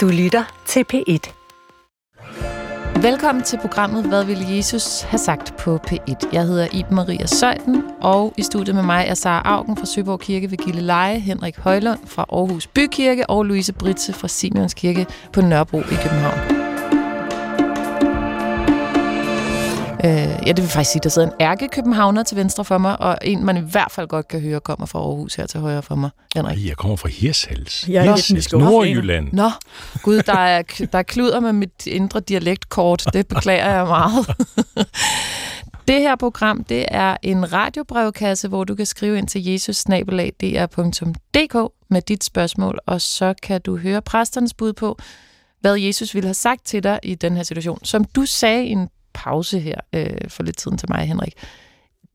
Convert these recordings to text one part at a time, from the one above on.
Du lytter til P1. Velkommen til programmet Hvad ville Jesus have sagt på P1? Jeg hedder Iben Maria Søjden, og i studiet med mig er Sara Augen fra Søborg Kirke ved Gilleleje, Henrik Højlund fra Aarhus Bykirke og Louise Britse fra Simeons Kirke på Nørrebro i København. Øh, ja, det vil faktisk sige, der sidder en ærke københavner til venstre for mig, og en, man i hvert fald godt kan høre, kommer fra Aarhus her til højre for mig. Henrik. Jeg kommer fra Hirshals. Jeg er Hirshals, Nordjylland. Nå, gud, der er, der er kluder med mit indre dialektkort. Det beklager jeg meget. Det her program, det er en radiobrevkasse, hvor du kan skrive ind til jesusnabelag.dr.dk med dit spørgsmål, og så kan du høre præsternes bud på, hvad Jesus ville have sagt til dig i den her situation. Som du sagde i en pause her øh, for lidt tiden til mig, Henrik.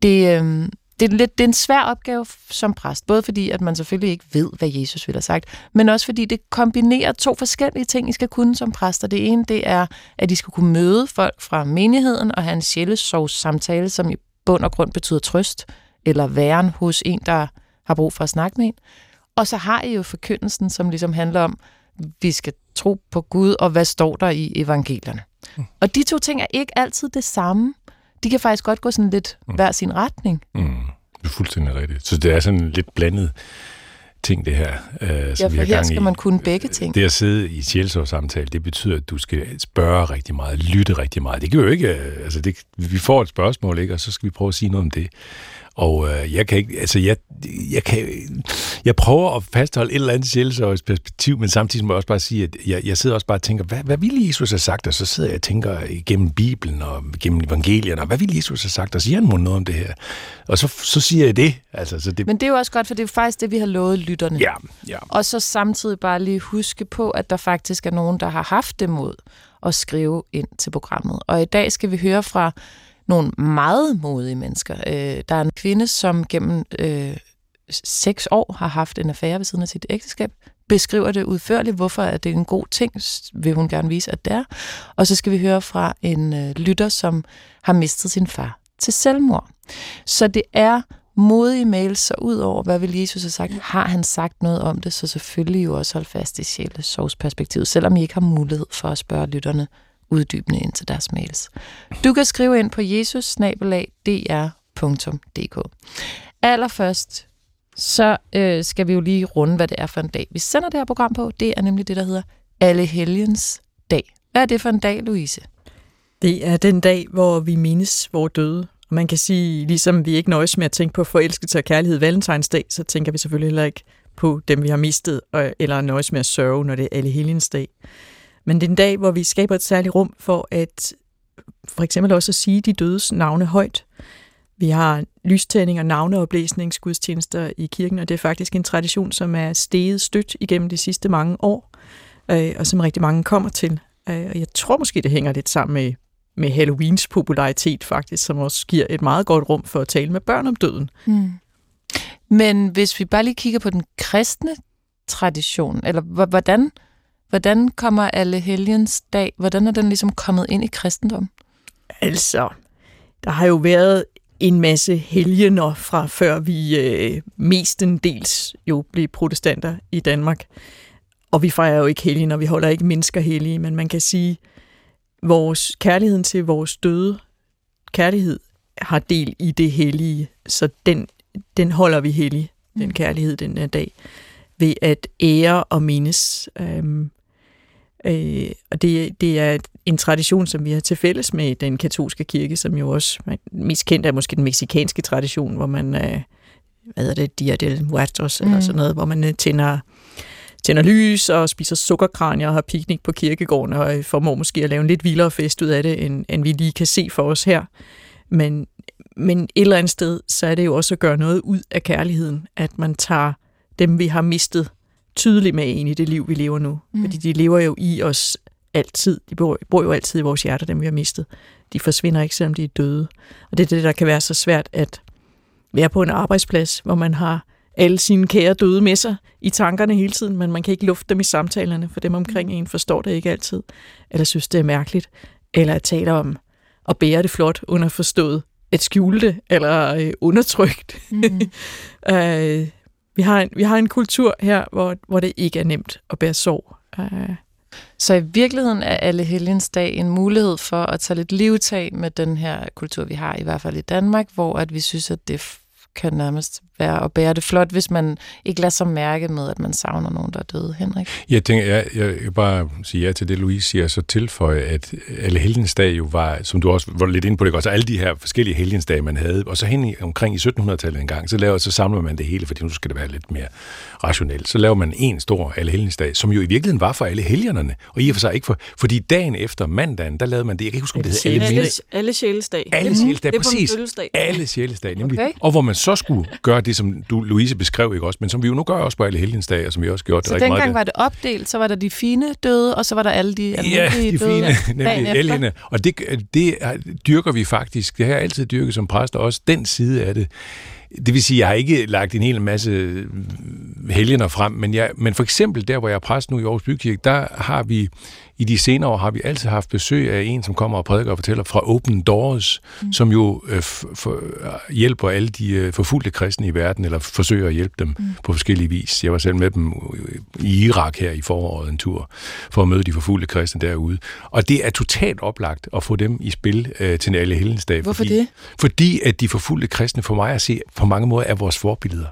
Det, øh, det, er lidt, det er en svær opgave som præst, både fordi, at man selvfølgelig ikke ved, hvad Jesus ville have sagt, men også fordi det kombinerer to forskellige ting, I skal kunne som præster. Det ene, det er, at I skal kunne møde folk fra menigheden og have en sjælesovs samtale, som i bund og grund betyder trøst, eller væren hos en, der har brug for at snakke med en. Og så har I jo forkyndelsen, som ligesom handler om, vi skal tro på Gud, og hvad står der i evangelierne. Mm. Og de to ting er ikke altid det samme. De kan faktisk godt gå sådan lidt mm. hver sin retning. Mm. Det er fuldstændig rigtigt. Så det er sådan lidt blandet ting, det her. Øh, ja, for her skal i. man kunne begge ting. Det at sidde i sjælsårssamtale, det betyder, at du skal spørge rigtig meget, lytte rigtig meget. Det kan jo ikke, øh, altså det, vi får et spørgsmål, ikke, og så skal vi prøve at sige noget om det. Og øh, jeg kan ikke, altså jeg, jeg, kan, jeg prøver at fastholde et eller andet sjælsøjs perspektiv, men samtidig må jeg også bare sige, at jeg, jeg sidder også bare og tænker, hvad, hvad ville Jesus have sagt? Og så sidder jeg og tænker gennem Bibelen og gennem evangelierne, og hvad ville Jesus have sagt? Og siger han noget om det her? Og så, så siger jeg det. Altså, så det. Men det er jo også godt, for det er faktisk det, vi har lovet lytterne. Ja, ja. Og så samtidig bare lige huske på, at der faktisk er nogen, der har haft det mod at skrive ind til programmet. Og i dag skal vi høre fra nogle meget modige mennesker. Øh, der er en kvinde, som gennem øh, seks år har haft en affære ved siden af sit ægteskab, beskriver det udførligt, hvorfor er det en god ting, vil hun gerne vise, at det er. Og så skal vi høre fra en øh, lytter, som har mistet sin far til selvmord. Så det er modige mails, så ud over, hvad vil Jesus have sagt, har han sagt noget om det, så selvfølgelig jo også hold fast i sjælesovsperspektivet, selvom I ikke har mulighed for at spørge lytterne uddybende ind til deres mails. Du kan skrive ind på jesus Allerførst, så øh, skal vi jo lige runde, hvad det er for en dag, vi sender det her program på. Det er nemlig det, der hedder Alle Helgens Dag. Hvad er det for en dag, Louise? Det er den dag, hvor vi mindes vores døde. Og man kan sige, ligesom vi ikke nøjes med at tænke på forelskelse og kærlighed valentinsdag, så tænker vi selvfølgelig heller ikke på dem, vi har mistet, eller nøjes med at sørge, når det er Alle Helgens Dag. Men det er en dag, hvor vi skaber et særligt rum for at for eksempel også at sige de dødes navne højt. Vi har lystænding og navneoplæsningsgudstjenester i kirken, og det er faktisk en tradition, som er steget stødt igennem de sidste mange år, øh, og som rigtig mange kommer til. Øh, og jeg tror måske, det hænger lidt sammen med, med Halloweens popularitet faktisk, som også giver et meget godt rum for at tale med børn om døden. Mm. Men hvis vi bare lige kigger på den kristne tradition, eller hvordan Hvordan kommer alle helgens dag, hvordan er den ligesom kommet ind i kristendom? Altså, der har jo været en masse helgener fra før vi øh, mestendels jo blev protestanter i Danmark. Og vi fejrer jo ikke helgener, vi holder ikke mennesker hellige, men man kan sige, vores kærligheden til vores døde, kærlighed har del i det hellige, så den, den holder vi hellig, den mm. kærlighed den her dag, ved at ære og mindes. Øhm, Øh, og det, det er en tradition, som vi har til fælles med den katolske kirke, som jo også mest kendt er måske den meksikanske tradition, hvor man, øh, hvad hedder det, Dia del Muertos, mm. eller sådan noget, hvor man øh, tænder, tænder lys og spiser sukkerkranier og har piknik på kirkegården og øh, formår måske at lave en lidt vildere fest ud af det, end, end vi lige kan se for os her. Men, men et eller andet sted, så er det jo også at gøre noget ud af kærligheden, at man tager dem, vi har mistet, tydeligt med ind i det liv, vi lever nu. Mm. Fordi de lever jo i os altid. De bor, bor jo altid i vores hjerter, dem vi har mistet. De forsvinder ikke, selvom de er døde. Og det er det, der kan være så svært at være på en arbejdsplads, hvor man har alle sine kære døde med sig i tankerne hele tiden, men man kan ikke lufte dem i samtalerne, for dem omkring en forstår det ikke altid, eller synes, det er mærkeligt, eller at tale om at bære det flot underforstået, at skjule det, eller øh, undertrykt. Mm. øh, vi har en, vi har en kultur her, hvor, hvor det ikke er nemt at bære sorg. Uh, Så i virkeligheden er alle helgens dag en mulighed for at tage lidt livtag med den her kultur, vi har, i hvert fald i Danmark, hvor at vi synes, at det kan nærmest være at bære det flot, hvis man ikke lader sig mærke med, at man savner nogen, der er døde, Henrik. Jeg tænker, jeg, jeg kan bare sige ja til det, Louise siger, så tilføje, at alle helgensdage jo var, som du også var lidt inde på det, også alle de her forskellige helgensdage, man havde, og så hen i, omkring i 1700-tallet en gang, så, laver, så samler man det hele, fordi nu skal det være lidt mere rationelt. Så laver man en stor alle helgensdag, som jo i virkeligheden var for alle helgenerne, og i og for sig ikke for, fordi dagen efter mandagen, der lavede man det, jeg kan ikke huske, om det hed alle, alle, alle sjælesdag. Alle sjælesdag, præcis. Alle sjælesdag, nemlig. Okay. Og hvor man så skulle gøre det, som du, Louise beskrev, ikke også, men som vi jo nu gør også på alle helgensdage, og som vi også gjorde det så rigtig meget. Så dengang var det opdelt, så var der de fine døde, og så var der alle de almindelige ja, de døde fine, nemlig helgene. Og det, det dyrker vi faktisk, det har jeg altid dyrket som præst, og også den side af det. Det vil sige, jeg har ikke lagt en hel masse helgener frem, men, jeg, men for eksempel der, hvor jeg er præst nu i Aarhus Bykirke, der har vi i de senere år har vi altid haft besøg af en, som kommer og prædiker og fortæller fra Open Doors, mm. som jo øh, for, hjælper alle de øh, forfulgte kristne i verden, eller forsøger at hjælpe dem mm. på forskellige vis. Jeg var selv med dem i Irak her i foråret en tur, for at møde de forfulgte kristne derude. Og det er totalt oplagt at få dem i spil øh, til alle helgens Hvorfor fordi, det? Fordi at de forfulgte kristne for mig at se på mange måder er vores forbilleder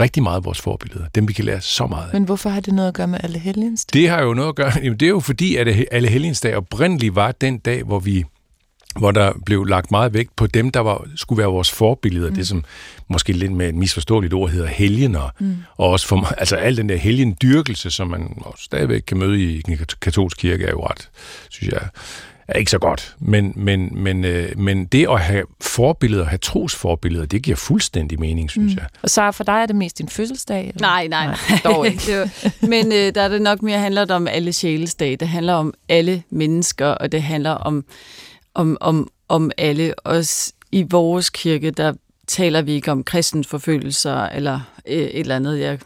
rigtig meget vores forbilleder. Dem, vi kan lære så meget af. Men hvorfor har det noget at gøre med alle helgens Det har jo noget at gøre... Jamen, det er jo fordi, at alle helgens dag oprindeligt var den dag, hvor vi hvor der blev lagt meget vægt på dem, der var, skulle være vores forbilleder. Mm. Det, som måske lidt med et misforståeligt ord hedder helgener. Mm. Og også for altså al den der helgendyrkelse, som man stadigvæk kan møde i den katolske kirke, er jo ret, synes jeg, er ikke så godt. Men, men, men, øh, men det at have forbilleder, have trosforbilleder, det giver fuldstændig mening, synes mm. jeg. Og så for dig er det mest din fødselsdag? Eller? Nej, nej, nej. Dog ikke. det men øh, der er det nok mere handler om alle sjælesdag. Det handler om alle mennesker, og det handler om, om, om, om alle. Også i vores kirke, der taler vi ikke om kristens forfølgelser eller øh, et eller andet. Jeg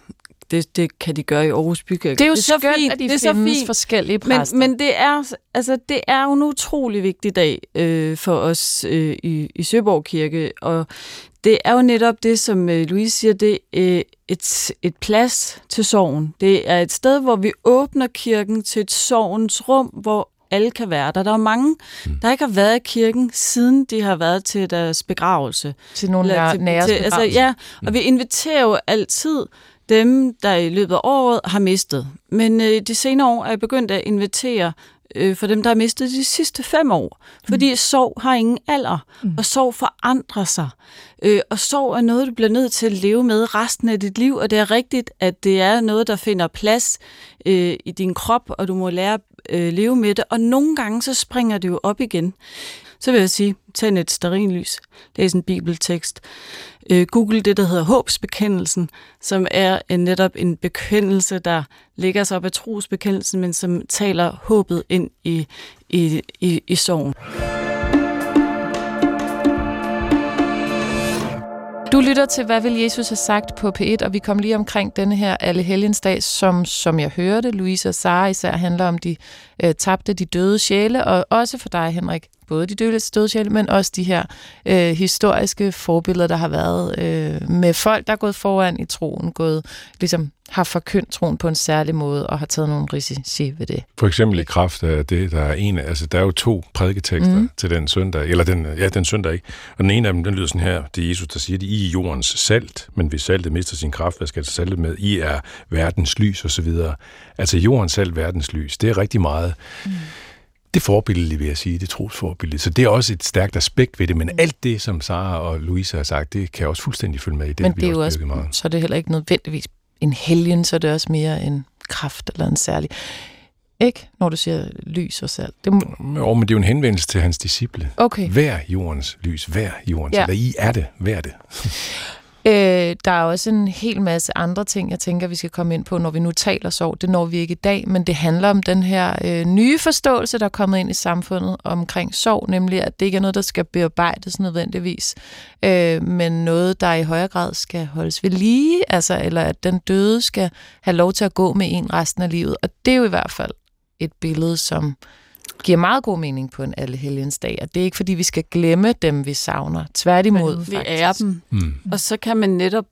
det, det kan de gøre i Aarhus Bykirke. Det er jo det er skønt, så fint. at de det er så fint. forskellige præster. Men, men det, er, altså, det er jo en utrolig vigtig dag øh, for os øh, i, i Søborg Kirke, og det er jo netop det, som øh, Louise siger, det er øh, et, et plads til sorgen. Det er et sted, hvor vi åbner kirken til et sorgens rum, hvor alle kan være der. Der er mange, mm. der ikke har været i kirken, siden de har været til deres begravelse. Til nogle nære, til, nære til, altså, Ja, og vi inviterer jo altid dem, der i løbet af året har mistet. Men øh, de senere år er jeg begyndt at invitere øh, for dem, der har mistet de sidste fem år. Fordi mm. sorg har ingen alder, mm. og sorg forandrer sig. Øh, og sorg er noget, du bliver nødt til at leve med resten af dit liv, og det er rigtigt, at det er noget, der finder plads øh, i din krop, og du må lære at øh, leve med det. Og nogle gange, så springer det jo op igen så vil jeg sige, tænd et sterinlys, læs en bibeltekst, øh, google det, der hedder håbsbekendelsen, som er en, netop en bekendelse, der ligger sig op af trosbekendelsen, men som taler håbet ind i, i, i, i sorgen. Du lytter til, hvad vil Jesus have sagt på P1, og vi kom lige omkring denne her Alle Helgensdag, som, som jeg hørte, Louise og Sara især handler om de øh, tabte, de døde sjæle, og også for dig, Henrik, både de døde, døde sjæle, men også de her øh, historiske forbilleder, der har været øh, med folk, der er gået foran i troen, gået, ligesom har forkyndt troen på en særlig måde og har taget nogle risici ved det. For eksempel i kraft af det, der er en, altså der er jo to prædiketekster mm. til den søndag, eller den, ja, den søndag ikke. Og den ene af dem, den lyder sådan her, det er Jesus, der siger, at I er jordens salt, men hvis saltet mister sin kraft, hvad skal det saltet med? I er verdens lys osv. Altså jordens salt, verdens lys, det er rigtig meget. Mm det forbillede, vil jeg sige, det trosforbillede. Så det er også et stærkt aspekt ved det, men alt det, som Sara og Louise har sagt, det kan jeg også fuldstændig følge med i. Det men det er jo også, meget. så er det heller ikke nødvendigvis en helgen, så er det også mere en kraft eller en særlig. Ikke, når du siger lys og salt. Det. Jo, men det er jo en henvendelse til hans disciple. Okay. Hver jordens lys, hver jordens, ja. eller I er det, hver det. Øh, der er også en hel masse andre ting, jeg tænker, vi skal komme ind på, når vi nu taler sorg. Det når vi ikke i dag, men det handler om den her øh, nye forståelse, der er kommet ind i samfundet omkring sorg, nemlig at det ikke er noget, der skal bearbejdes nødvendigvis, øh, men noget, der i højere grad skal holdes ved lige, altså, eller at den døde skal have lov til at gå med en resten af livet. Og det er jo i hvert fald et billede, som giver meget god mening på en alle dag. Og det er ikke, fordi vi skal glemme dem, vi savner. Tværtimod, Men vi er dem. Mm. Og så kan man netop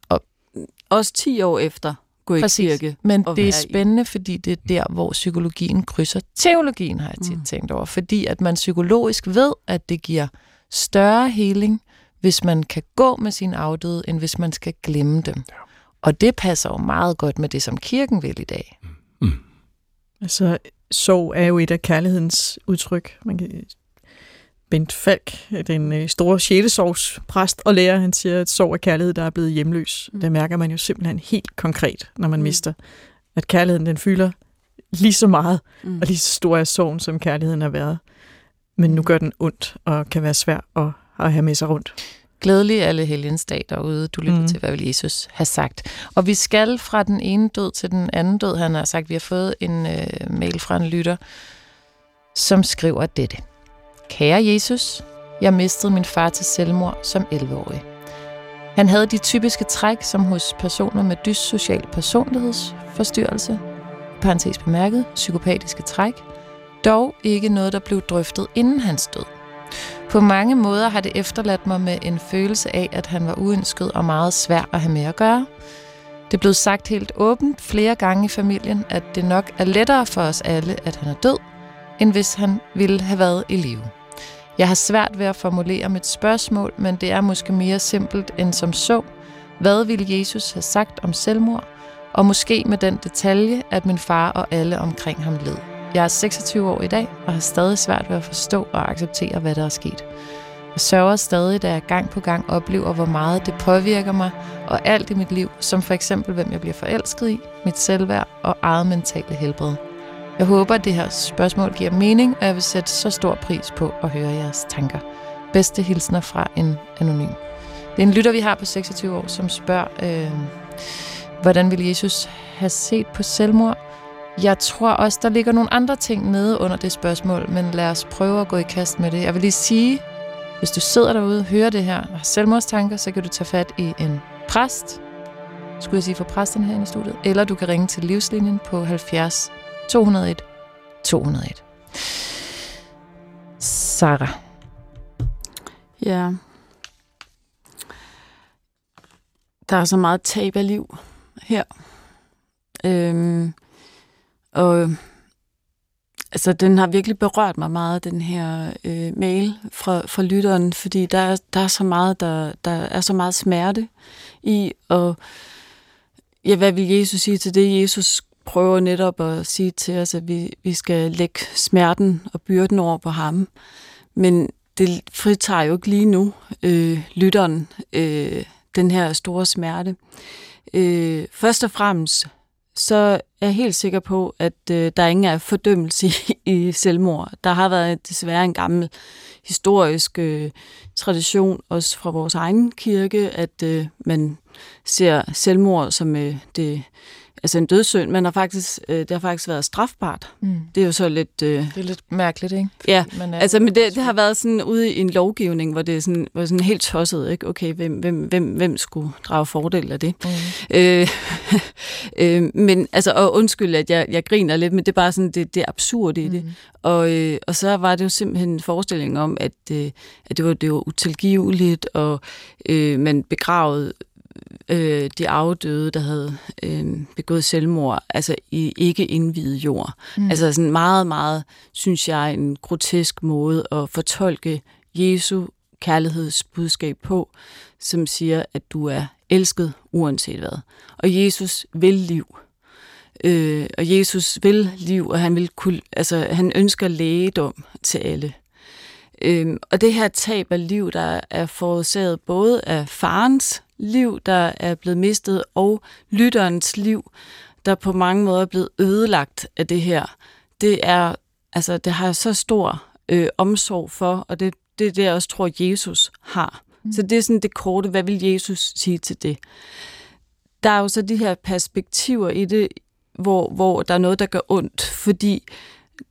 også 10 år efter gå i Præcis. kirke. Men det er være i. spændende, fordi det er der, hvor psykologien krydser teologien, har jeg tit Mm. tænkt over. Fordi at man psykologisk ved, at det giver større heling, hvis man kan gå med sin afdøde, end hvis man skal glemme dem. Ja. Og det passer jo meget godt med det, som kirken vil i dag. Altså, sorg er jo et af kærlighedens udtryk. Man kan, Bent Falk, den øh, store sjælesorgs præst og lærer, han siger, at sorg er kærlighed, der er blevet hjemløs. Mm. Det mærker man jo simpelthen helt konkret, når man Mm. mister. At kærligheden, den fylder lige så meget, Mm. og lige så stor er sorgen, som kærligheden har været. Men nu gør den ondt, og kan være svær at, at have med sig rundt. Glædelig alle helgens dag derude. Du lytter mm. Til, hvad vil Jesus have sagt. Og vi skal fra den ene død til den anden død. Han har sagt, vi har fået en øh, mail fra en lytter, som skriver dette. Kære Jesus, jeg mistede min far til selvmord som 11-årig. Han havde de typiske træk, som hos personer med dyssocial personlighedsforstyrrelse, parentes bemærket, psykopatiske træk, dog ikke noget, der blev drøftet inden hans død. På mange måder har det efterladt mig med en følelse af, at han var uønsket og meget svær at have med at gøre. Det blev sagt helt åbent flere gange i familien, at det nok er lettere for os alle, at han er død, end hvis han ville have været i live. Jeg har svært ved at formulere mit spørgsmål, men det er måske mere simpelt end som så. Hvad ville Jesus have sagt om selvmord? Og måske med den detalje, at min far og alle omkring ham led. Jeg er 26 år i dag, og har stadig svært ved at forstå og acceptere, hvad der er sket. Jeg sørger stadig, da jeg gang på gang oplever, hvor meget det påvirker mig, og alt i mit liv, som for eksempel, hvem jeg bliver forelsket i, mit selvværd og eget mentale helbred. Jeg håber, at det her spørgsmål giver mening, og jeg vil sætte så stor pris på at høre jeres tanker. Bedste hilsner fra en anonym. Det er en lytter, vi har på 26 år, som spørger, øh, hvordan vil Jesus have set på selvmord? Jeg tror også, der ligger nogle andre ting nede under det spørgsmål, men lad os prøve at gå i kast med det. Jeg vil lige sige, hvis du sidder derude og hører det her og har selvmordstanker, så kan du tage fat i en præst, skulle jeg sige for præsten her i studiet, eller du kan ringe til livslinjen på 70 201 201. Sarah. Ja. Der er så meget tab af liv her. Øhm, og øhm, altså, den har virkelig berørt mig meget, den her øh, mail fra, fra lytteren, fordi der er, der er så meget, der, der er så meget smerte i, og ja, hvad vil Jesus sige til det? Jesus prøver netop at sige til os, at vi, vi skal lægge smerten og byrden over på ham. Men det fritager jo ikke lige nu øh, lytteren øh, den her store smerte. Øh, først og fremmest, så er jeg helt sikker på, at øh, der ingen er fordømmelse i, i selvmord. Der har været desværre en gammel historisk øh, tradition, også fra vores egen kirke, at øh, man ser selvmord som øh, det, altså en dødssynd, men har faktisk, øh, det har faktisk været strafbart. Mm. Det er jo så lidt... Øh, Det er lidt mærkeligt, ikke? Ja, Man er Altså, men det, det har været sådan ude i en lovgivning, hvor det er sådan, hvor sådan helt tosset, ikke? Okay, hvem, hvem, hvem, hvem skulle drage fordel af det? Mm. Øh, øh, men altså, og undskyld, at jeg, jeg griner lidt, men det er bare sådan, det, det er absurd i det. Mm. Og, øh, og så var det jo simpelthen en forestilling om, at, øh, at det, var, det var utilgiveligt, og øh, man begravede øh, de afdøde, der havde øh, begået selvmord, altså i ikke indvidet jord. Mm. Altså sådan meget, meget, synes jeg, en grotesk måde at fortolke Jesu kærlighedsbudskab på, som siger, at du er elsket uanset hvad. Og Jesus vil liv. Øh, og Jesus vil liv, og han, vil kunne, altså, han ønsker lægedom til alle. Øhm, og det her tab af liv, der er forårsaget både af farens liv, der er blevet mistet, og lytterens liv, der på mange måder er blevet ødelagt af det her, det er, altså, det har jeg så stor øh, omsorg for, og det, det er det, jeg også tror, Jesus har. Mm. Så det er sådan det korte, hvad vil Jesus sige til det? Der er jo så de her perspektiver i det, hvor, hvor der er noget, der gør ondt, fordi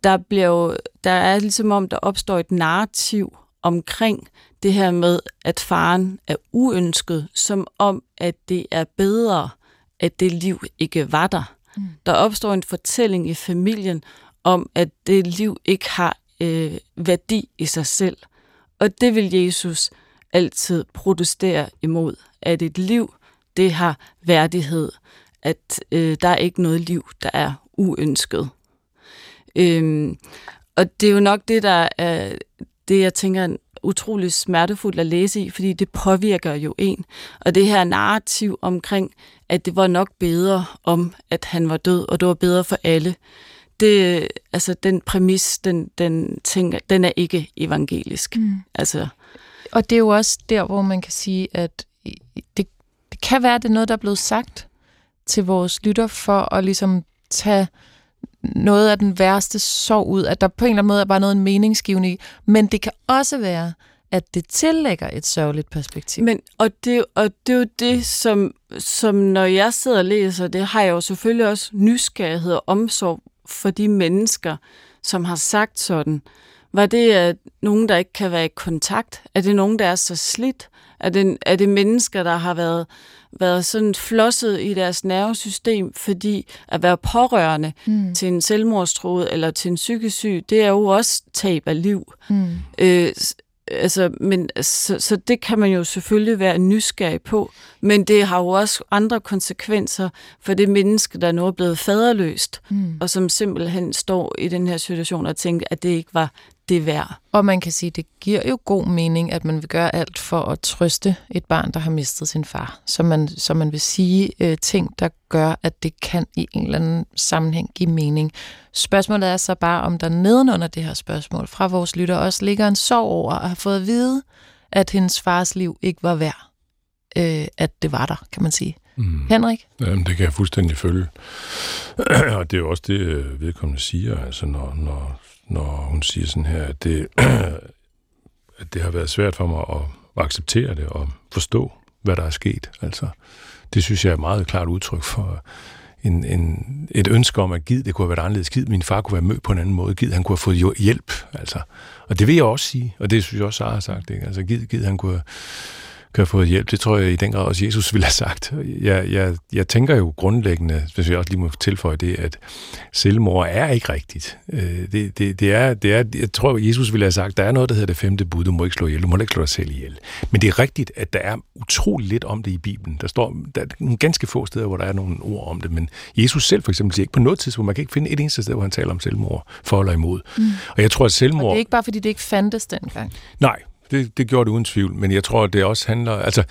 der, bliver jo, der er ligesom om, der opstår et narrativ omkring det her med, at faren er uønsket, som om, at det er bedre, at det liv ikke var der. Mm. Der opstår en fortælling i familien om, at det liv ikke har øh, værdi i sig selv. Og det vil Jesus altid protestere imod, at et liv, det har værdighed, at øh, der er ikke noget liv, der er uønsket. Øhm, og det er jo nok det, der er det, jeg tænker er utrolig smertefuldt at læse i, fordi det påvirker jo en. Og det her narrativ omkring, at det var nok bedre om, at han var død, og det var bedre for alle, det, altså den præmis, den, den, tænker, den er ikke evangelisk. Mm. Altså. Og det er jo også der, hvor man kan sige, at det, det kan være, at det er noget, der er blevet sagt til vores lytter, for at ligesom tage noget af den værste sorg ud, at der på en eller anden måde er bare noget meningsgivende i, men det kan også være, at det tillægger et sørgeligt perspektiv. Men, og, det, og det er jo det, som, som når jeg sidder og læser, det har jeg jo selvfølgelig også nysgerrighed og omsorg for de mennesker, som har sagt sådan. Var det at nogen, der ikke kan være i kontakt? Er det nogen, der er så slidt? Er det, er det mennesker, der har været, været sådan flosset i deres nervesystem, fordi at være pårørende mm. til en selvmordstroet eller til en psykisk syg, det er jo også tab af liv. Mm. Øh, altså, men, så, så det kan man jo selvfølgelig være nysgerrig på, men det har jo også andre konsekvenser for det menneske, der nu er blevet faderløst, mm. og som simpelthen står i den her situation og tænker, at det ikke var det værd. Og man kan sige, at det giver jo god mening, at man vil gøre alt for at trøste et barn, der har mistet sin far. Så man, så man vil sige øh, ting, der gør, at det kan i en eller anden sammenhæng give mening. Spørgsmålet er så bare, om der nedenunder det her spørgsmål fra vores lytter også ligger en sorg over at have fået at vide, at hendes fars liv ikke var værd. Øh, at det var der, kan man sige. Mm. Henrik? Jamen, det kan jeg fuldstændig følge. og det er jo også det, øh, vedkommende siger. Altså, når, når når hun siger sådan her, at det, at det har været svært for mig at acceptere det og forstå, hvad der er sket. Altså, det synes jeg er et meget klart udtryk for en, en, et ønske om, at Gid, det kunne have været anderledes. Gid, min far kunne være mødt på en anden måde. Gid, han kunne have fået hjælp. Altså. Og det vil jeg også sige, og det synes jeg også, Sara har sagt. Ikke? Altså, Gid, Gid, han kunne kan have fået hjælp. Det tror jeg i den grad også Jesus ville have sagt. Jeg, jeg, jeg tænker jo grundlæggende, hvis jeg også lige må tilføje det, at selvmord er ikke rigtigt. Øh, det, det, det, er, det er, jeg tror, Jesus ville have sagt, der er noget, der hedder det femte bud, du må ikke slå ihjel, du må ikke slå dig selv ihjel. Men det er rigtigt, at der er utrolig lidt om det i Bibelen. Der står der er nogle ganske få steder, hvor der er nogle ord om det, men Jesus selv for eksempel siger ikke på noget tidspunkt, man kan ikke finde et eneste sted, hvor han taler om selvmord, for eller imod. Mm. Og jeg tror, at selvmord... Og det er ikke bare, fordi det ikke fandtes dengang. Nej, det, det gjorde det uden tvivl, men jeg tror, at det også handler... Altså,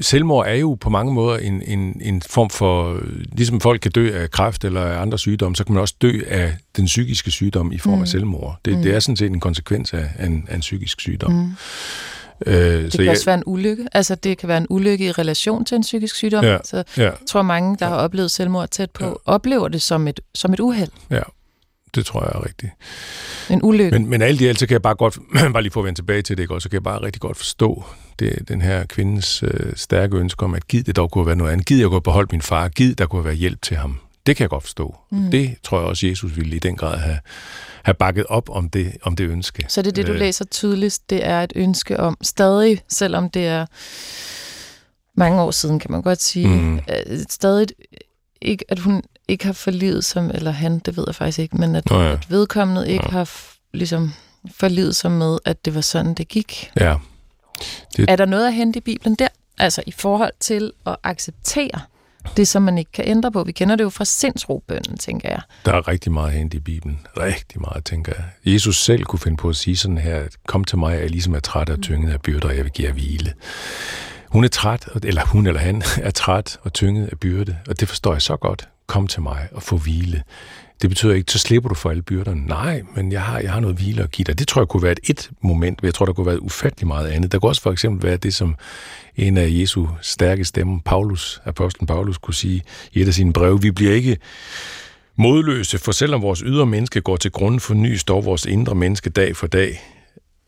selvmord er jo på mange måder en, en, en form for... Ligesom folk kan dø af kræft eller af andre sygdomme, så kan man også dø af den psykiske sygdom i form mm. af selvmord. Det, mm. det er sådan set en konsekvens af, af, en, af en psykisk sygdom. Mm. Øh, det så kan jeg, også være en ulykke. Altså, det kan være en ulykke i relation til en psykisk sygdom. Ja, så ja. jeg tror, mange, der ja. har oplevet selvmord tæt på, ja. oplever det som et, som et uheld. Ja, det tror jeg er rigtigt. En ulykke. Men, men alt i alt, så kan jeg bare godt, bare lige få at vende tilbage til det, ikke? så kan jeg bare rigtig godt forstå det, den her kvindes øh, stærke ønske om, at giv det dog kunne være noget andet. Giv, jeg kunne beholde min far. Giv, der kunne være hjælp til ham. Det kan jeg godt forstå. Mm. Det tror jeg også, Jesus ville i den grad have, have bakket op om det, om det ønske. Så det er det, du øh. læser tydeligst, det er et ønske om stadig, selvom det er mange år siden, kan man godt sige, mm. Øh, stadig ikke, at hun ikke har forlivet som, eller han, det ved jeg faktisk ikke, men at, Nå ja. at vedkommende ikke ja. har ligesom forlivet sig med, at det var sådan, det gik. Ja. Det... Er der noget at hente i Bibelen der? Altså i forhold til at acceptere det, som man ikke kan ændre på. Vi kender det jo fra sindsrobønden, tænker jeg. Der er rigtig meget at hente i Bibelen. Rigtig meget, tænker jeg. Jesus selv kunne finde på at sige sådan her, kom til mig, jeg ligesom er træt og tynget af byrder, og jeg vil give jer hvile. Hun er træt, eller hun eller han er træt og tynget af byrde, og det forstår jeg så godt kom til mig og få hvile. Det betyder ikke, så slipper du for alle byrderne. Nej, men jeg har, jeg har noget hvile at give dig. Det tror jeg kunne være et, et moment, men jeg tror, der kunne være ufattelig meget andet. Der kunne også for eksempel være det, som en af Jesu stærke stemmer, Paulus, apostlen Paulus, kunne sige i et af sine breve. Vi bliver ikke modløse, for selvom vores ydre menneske går til grunden for ny, står vores indre menneske dag for dag.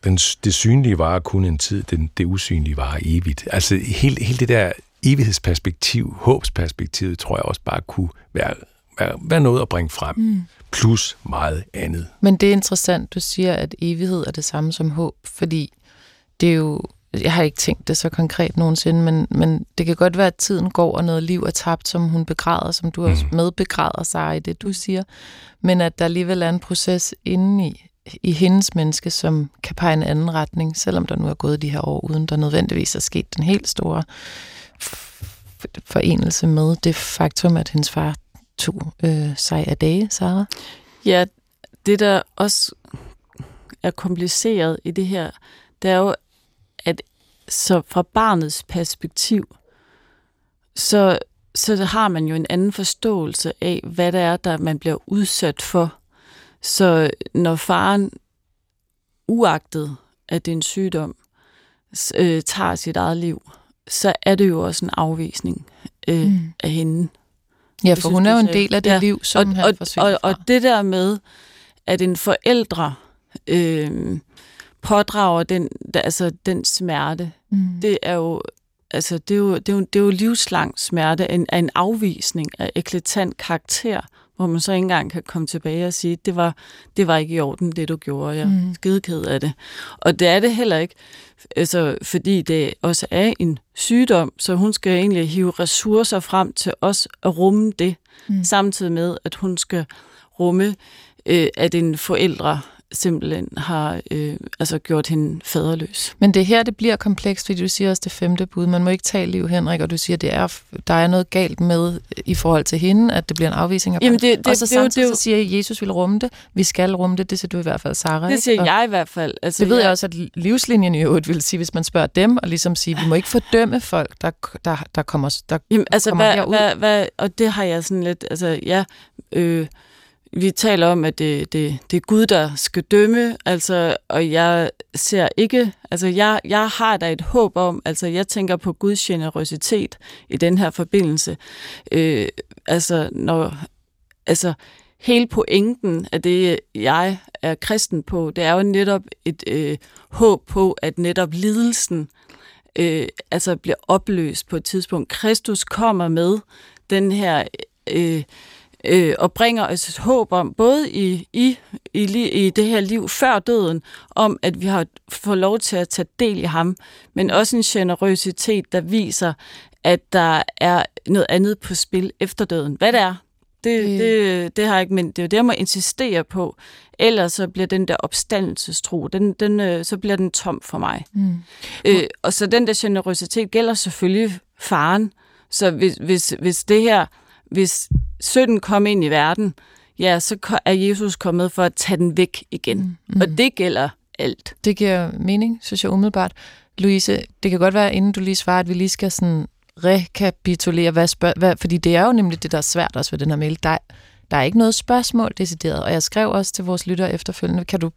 Den, det synlige varer kun en tid, den, det usynlige varer evigt. Altså hele, hele det der evighedsperspektiv, håbsperspektivet, tror jeg også bare kunne være, være, være noget at bringe frem. Mm. Plus meget andet. Men det er interessant, du siger, at evighed er det samme som håb, fordi det er jo jeg har ikke tænkt det så konkret nogensinde, men, men det kan godt være, at tiden går, og noget liv er tabt, som hun begræder, som du mm. også medbegræder sig i det, du siger. Men at der alligevel er en proces inde i, i hendes menneske, som kan pege en anden retning, selvom der nu er gået de her år, uden der nødvendigvis er sket den helt store forenelse med det faktum, at hendes far tog øh, sig af dage, Sara? Ja, det der også er kompliceret i det her, det er jo, at så fra barnets perspektiv, så, så har man jo en anden forståelse af, hvad det er, der man bliver udsat for. Så når faren, uagtet at det er en sygdom, øh, tager sit eget liv, så er det jo også en afvisning øh, mm. af hende. Ja, for hun er jo en del af det ja. liv, som og, han og, og, og det der med, at en forældre øh, pådrager den, altså den smerte, mm. det er jo altså det er jo, det er jo, det er jo livslang smerte en, af en afvisning af eklatant karakter, hvor man så ikke engang kan komme tilbage og sige, det var, det var ikke i orden, det du gjorde. Jeg er mm. skideked af det. Og det er det heller ikke, altså, fordi det også er en sygdom, så hun skal egentlig hive ressourcer frem til os at rumme det, mm. samtidig med, at hun skal rumme, øh, at en forældre simpelthen har øh, altså gjort hende faderløs. Men det er her, det bliver komplekst, fordi du siger også det femte bud. Man må ikke tage liv, Henrik, og du siger, det er, der er noget galt med i forhold til hende, at det bliver en afvisning af Jamen det, det, Og så det, samtidig det, så siger jeg, at Jesus vil rumme det. Vi skal rumme det. Det siger du i hvert fald, Sarah. Det siger ikke? jeg i hvert fald. Altså, det ved jeg, jeg også, at livslinjen i øvrigt vil sige, hvis man spørger dem, og ligesom sige, vi må ikke fordømme folk, der, der, der kommer, der Jamen, altså, kommer hvad, herud. hvad, hvad, og det har jeg sådan lidt, altså ja, øh, vi taler om, at det, det, det er Gud, der skal dømme, altså, og jeg ser ikke, altså jeg, jeg har da et håb om, altså jeg tænker på Guds generøsitet i den her forbindelse. Øh, altså, når, altså hele pointen af det, jeg er kristen på, det er jo netop et øh, håb på, at netop lidelsen øh, altså bliver opløst på et tidspunkt. Kristus kommer med den her øh, øh, og bringer os et håb om, både i, i, i, i det her liv før døden, om at vi har fået lov til at tage del i ham, men også en generøsitet, der viser, at der er noget andet på spil efter døden. Hvad det er, det, Mm. det, det har jeg ikke, men det er jo det, jeg må insistere på. Ellers så bliver den der opstandelsestro, den, den, øh, så bliver den tom for mig. Mm. Øh, og så den der generøsitet gælder selvfølgelig faren. Så hvis, hvis, hvis det her, hvis synden kom ind i verden, ja, så er Jesus kommet for at tage den væk igen. Mm. Og det gælder alt. Det giver mening, synes jeg umiddelbart. Louise, det kan godt være, inden du lige svarer, at vi lige skal sådan rekapitulere, hvad spørg- hvad, fordi det er jo nemlig det, der er svært også ved den her mail. Der, der er ikke noget spørgsmål decideret, og jeg skrev også til vores lyttere efterfølgende, kan du,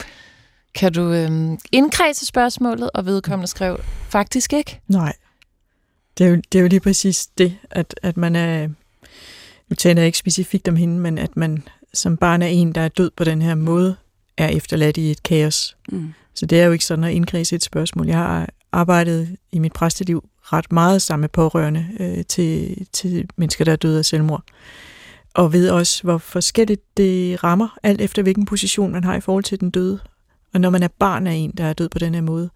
kan du øhm, indkredse spørgsmålet, og vedkommende skrev, faktisk ikke. Nej. Det er jo, det er jo lige præcis det, at, at man er... Nu taler jeg ikke specifikt om hende, men at man som barn er en, der er død på den her måde, er efterladt i et kaos. Mm. Så det er jo ikke sådan at indkredse et spørgsmål. Jeg har arbejdet i mit præsteliv ret meget sammen med pårørende øh, til, til mennesker, der er døde af selvmord. Og ved også, hvor forskelligt det rammer, alt efter hvilken position man har i forhold til den døde. Og når man er barn af en, der er død på den her måde,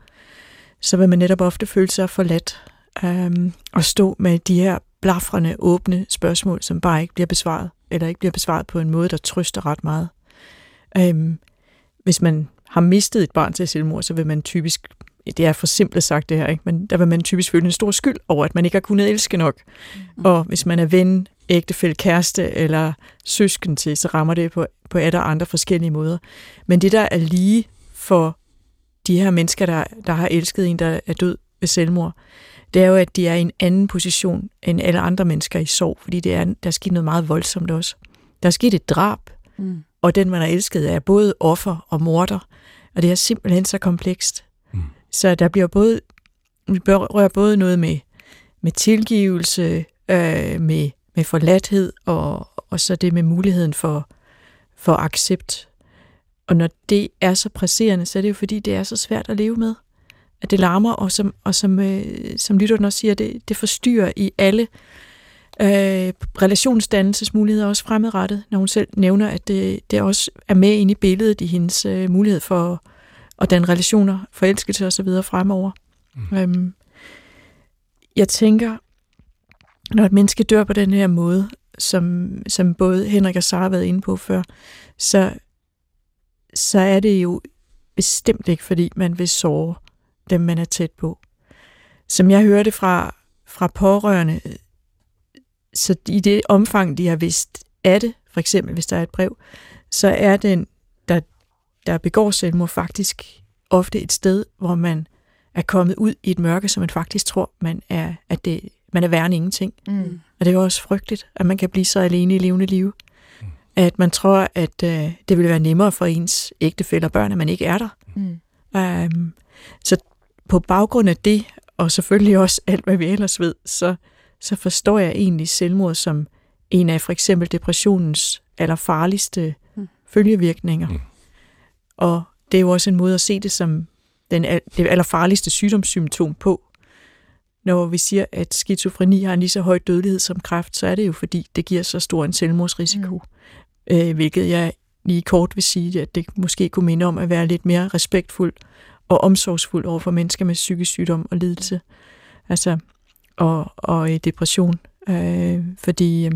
så vil man netop ofte føle sig forladt øhm, og stå med de her blafrende, åbne spørgsmål, som bare ikke bliver besvaret, eller ikke bliver besvaret på en måde, der trøster ret meget. Øhm, hvis man har mistet et barn til selvmord, så vil man typisk, det er for simpelt sagt det her, ikke? men der vil man typisk føle en stor skyld over, at man ikke har kunnet elske nok. Mm. Og hvis man er ven, ægtefælle, kæreste eller søsken til, så rammer det på, på et og andre forskellige måder. Men det, der er lige for de her mennesker, der, der har elsket en, der er død ved selvmord, det er jo, at de er i en anden position end alle andre mennesker i sorg, fordi det er, der er sket noget meget voldsomt også. Der er sket et drab, Mm. og den, man har elsket, er både offer og morder, og det er simpelthen så komplekst. Mm. Så der bliver både, vi berører både noget med, med tilgivelse, øh, med, med forladthed, og, og så det med muligheden for, for accept. Og når det er så presserende, så er det jo fordi, det er så svært at leve med. At det larmer, og som, og som, øh, som lytteren også siger, det, det forstyrrer i alle øh, relationsdannelsesmuligheder også fremadrettet, når hun selv nævner, at det, det også er med ind i billedet i hendes øh, mulighed for at danne relationer, forelskelse osv. fremover. Mm. Øhm, jeg tænker, når et menneske dør på den her måde, som, som både Henrik og Sara har været inde på før, så, så er det jo bestemt ikke, fordi man vil såre dem, man er tæt på. Som jeg hørte fra, fra pårørende, så i det omfang, de har vidst af det, for eksempel hvis der er et brev, så er den, der, der begår selvmord, faktisk ofte et sted, hvor man er kommet ud i et mørke, som man faktisk tror, man er, at det, man er værre end ingenting. Mm. Og det er jo også frygteligt, at man kan blive så alene i levende liv. At man tror, at øh, det vil være nemmere for ens ægtefælle og børn, at man ikke er der. Mm. Um, så på baggrund af det, og selvfølgelig også alt, hvad vi ellers ved, så, så forstår jeg egentlig selvmord som en af for eksempel depressionens allerfarligste Mm. følgevirkninger. Mm. Og det er jo også en måde at se det som den, det allerfarligste sygdomssymptom på. Når vi siger, at skizofreni har en lige så høj dødelighed som kræft, så er det jo fordi, det giver så stor en selvmordsrisiko. Mm. Øh, hvilket jeg lige kort vil sige, at det måske kunne minde om at være lidt mere respektfuld og omsorgsfuld over for mennesker med psykisk sygdom og lidelse. Altså, og, og øh, depression. Øh, fordi øh,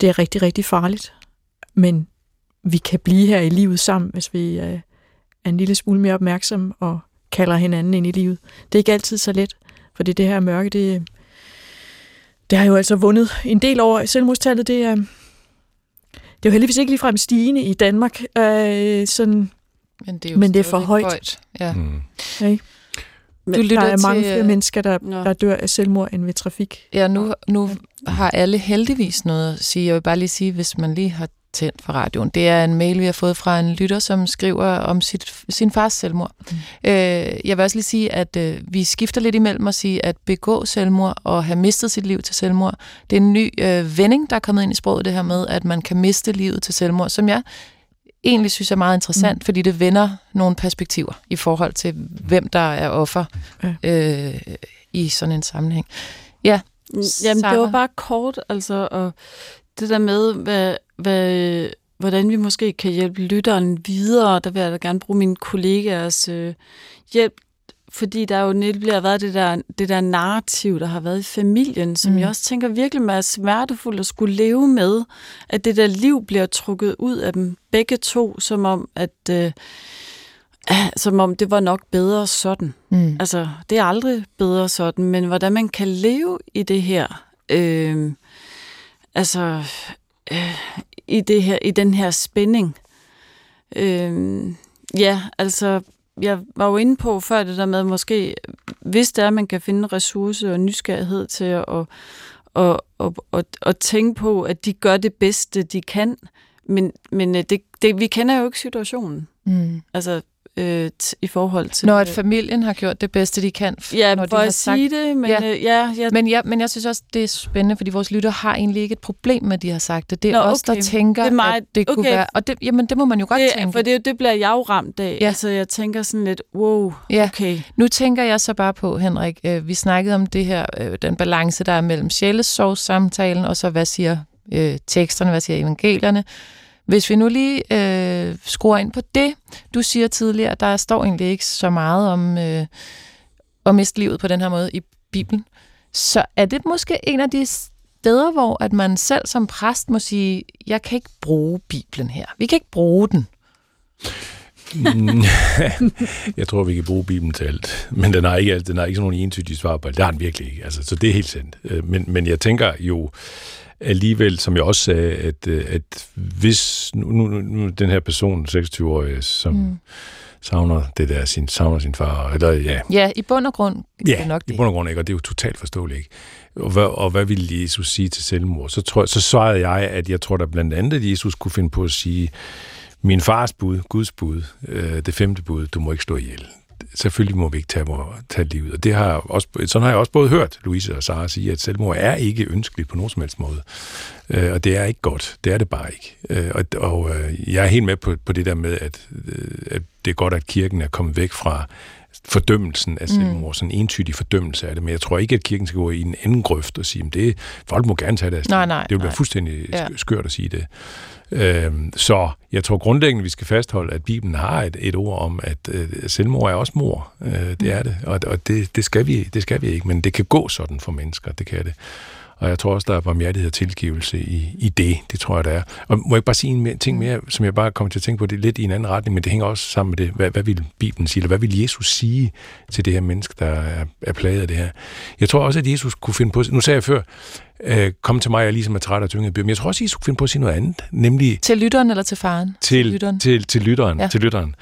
det er rigtig, rigtig farligt. Men vi kan blive her i livet sammen, hvis vi øh, er en lille smule mere opmærksom og kalder hinanden ind i livet. Det er ikke altid så let, fordi det her mørke, det, det har jo altså vundet en del over selvmordstallet. Det er, det er jo heldigvis ikke ligefrem stigende i Danmark. Øh, sådan, men det er, jo Men det er for stadigvæk højt. Ja. Mm. Du lytter der er mange til, flere øh, mennesker, der, der dør af selvmord end ved trafik. Ja, nu, nu har alle heldigvis noget at sige. Jeg vil bare lige sige, hvis man lige har tændt for radioen. Det er en mail, vi har fået fra en lytter, som skriver om sit, sin fars selvmord. Mm. Øh, jeg vil også lige sige, at øh, vi skifter lidt imellem at sige, at begå selvmord og have mistet sit liv til selvmord. Det er en ny øh, vending, der er kommet ind i sproget, det her med, at man kan miste livet til selvmord, som jeg egentlig synes er meget interessant, mm. fordi det vender nogle perspektiver i forhold til, hvem der er offer Ja. øh, i sådan en sammenhæng. Ja, Jamen, det var Sarah? bare kort, altså, og det der med, hvad, hvad, hvordan vi måske kan hjælpe lytteren videre, der vil jeg da gerne bruge mine kollegaers øh, hjælp, fordi der jo netop har været det der, det der narrativ, der har været i familien, som Mm. jeg også tænker virkelig er smertefuldt at skulle leve med, at det der liv bliver trukket ud af dem begge to, som om, at øh, som om det var nok bedre sådan. mm. Altså, det er aldrig bedre sådan, men hvordan man kan leve i det her, øh, altså, øh, i, det her, i den her spænding. Øh, ja, altså, jeg var jo inde på før det der med, måske, hvis det er, at man kan finde ressource og nysgerrighed til at og, og, og, og, og tænke på, at de gør det bedste, de kan, men, men øh, det, det, vi kender jo ikke situationen, Mm. altså øh, t- i forhold til... Når at øh, familien har gjort det bedste, de kan, Ja, når for de har at sagt... sige det, men Ja. øh, ja, ja Men, ja, men jeg synes også, det er spændende, fordi vores lytter har egentlig ikke et problem med, at de har sagt det. Det er Nå, os, der okay. tænker, Det er mig. at det kunne Okay. være... Og det, jamen, det må man jo godt det, tænke. for det, det bliver jeg jo ramt af. Ja. Altså, jeg tænker sådan lidt, wow, Ja. okay. Nu tænker jeg så bare på, Henrik, øh, vi snakkede om det her, øh, den balance, der er mellem sjælesovs-samtalen, og så hvad siger øh, teksterne, hvad siger evangelierne. Hvis vi nu lige øh, Øh, skruer ind på det, du siger tidligere, der står egentlig ikke så meget om øh, at miste livet på den her måde i Bibelen, så er det måske en af de steder, hvor at man selv som præst må sige, jeg kan ikke bruge Bibelen her. Vi kan ikke bruge den. Jeg tror, vi kan bruge Bibelen til alt, men den har ikke, alt- den har ikke sådan nogle entydige svar på alt. Det har den virkelig ikke, altså, så det er helt sandt. Øh, men, men jeg tænker jo alligevel, som jeg også sagde, at, øh, at hvis nu, nu, nu den her person, 26-årig, som mm. savner det der, sin, savner sin far, eller ja, Ja, i bund og grund Ja, det er nok i det. bund og grund ikke, og det er jo totalt forståeligt ikke. Og hvad, og hvad ville Jesus sige til selvmord? Så, tror, så svarede jeg, at jeg tror, der blandt andet, at Jesus kunne finde på at sige, min fars bud, Guds bud, øh, det femte bud, du må ikke slå ihjel. Selvfølgelig må vi ikke tage, tage livet. Og det har også, sådan har jeg også både hørt Louise og Sara sige, at selvmord er ikke ønskeligt på nogen som helst måde. Øh, og det er ikke godt. Det er det bare ikke. Øh, og og øh, jeg er helt med på, på det der med, at, øh, at det er godt, at kirken er kommet væk fra fordømmelsen af selvmord, mm. sådan en entydig fordømmelse af det, men jeg tror ikke, at kirken skal gå i en anden grøft og sige, at det, folk må gerne tage deres Nej, Det vil være nej. fuldstændig Ja. ja. skørt at sige det. Øhm, så jeg tror grundlæggende, vi skal fastholde, at Bibelen har et, et ord om, at øh, selvmord er også mor. Øh, det Mm. er det, og, og det, det, skal vi, det skal vi ikke, men det kan gå sådan for mennesker, det kan det. Og jeg tror også, der er barmhjertighed og tilgivelse i, i det. Det tror jeg, der er. Og må jeg bare sige en ting mere, som jeg bare kommer til at tænke på, det er lidt i en anden retning, men det hænger også sammen med det. Hvad, hvad vil Bibelen sige, eller hvad vil Jesus sige til det her menneske, der er, er plaget af det her? Jeg tror også, at Jesus kunne finde på... Nu sagde jeg før, Øh, kom til mig, jeg ligesom er træt af tynget Men jeg tror også, I skulle finde på at sige noget andet, nemlig... Til lytteren eller til faren? Til, til lytteren. Til, til lytteren, Ja. til lytteren.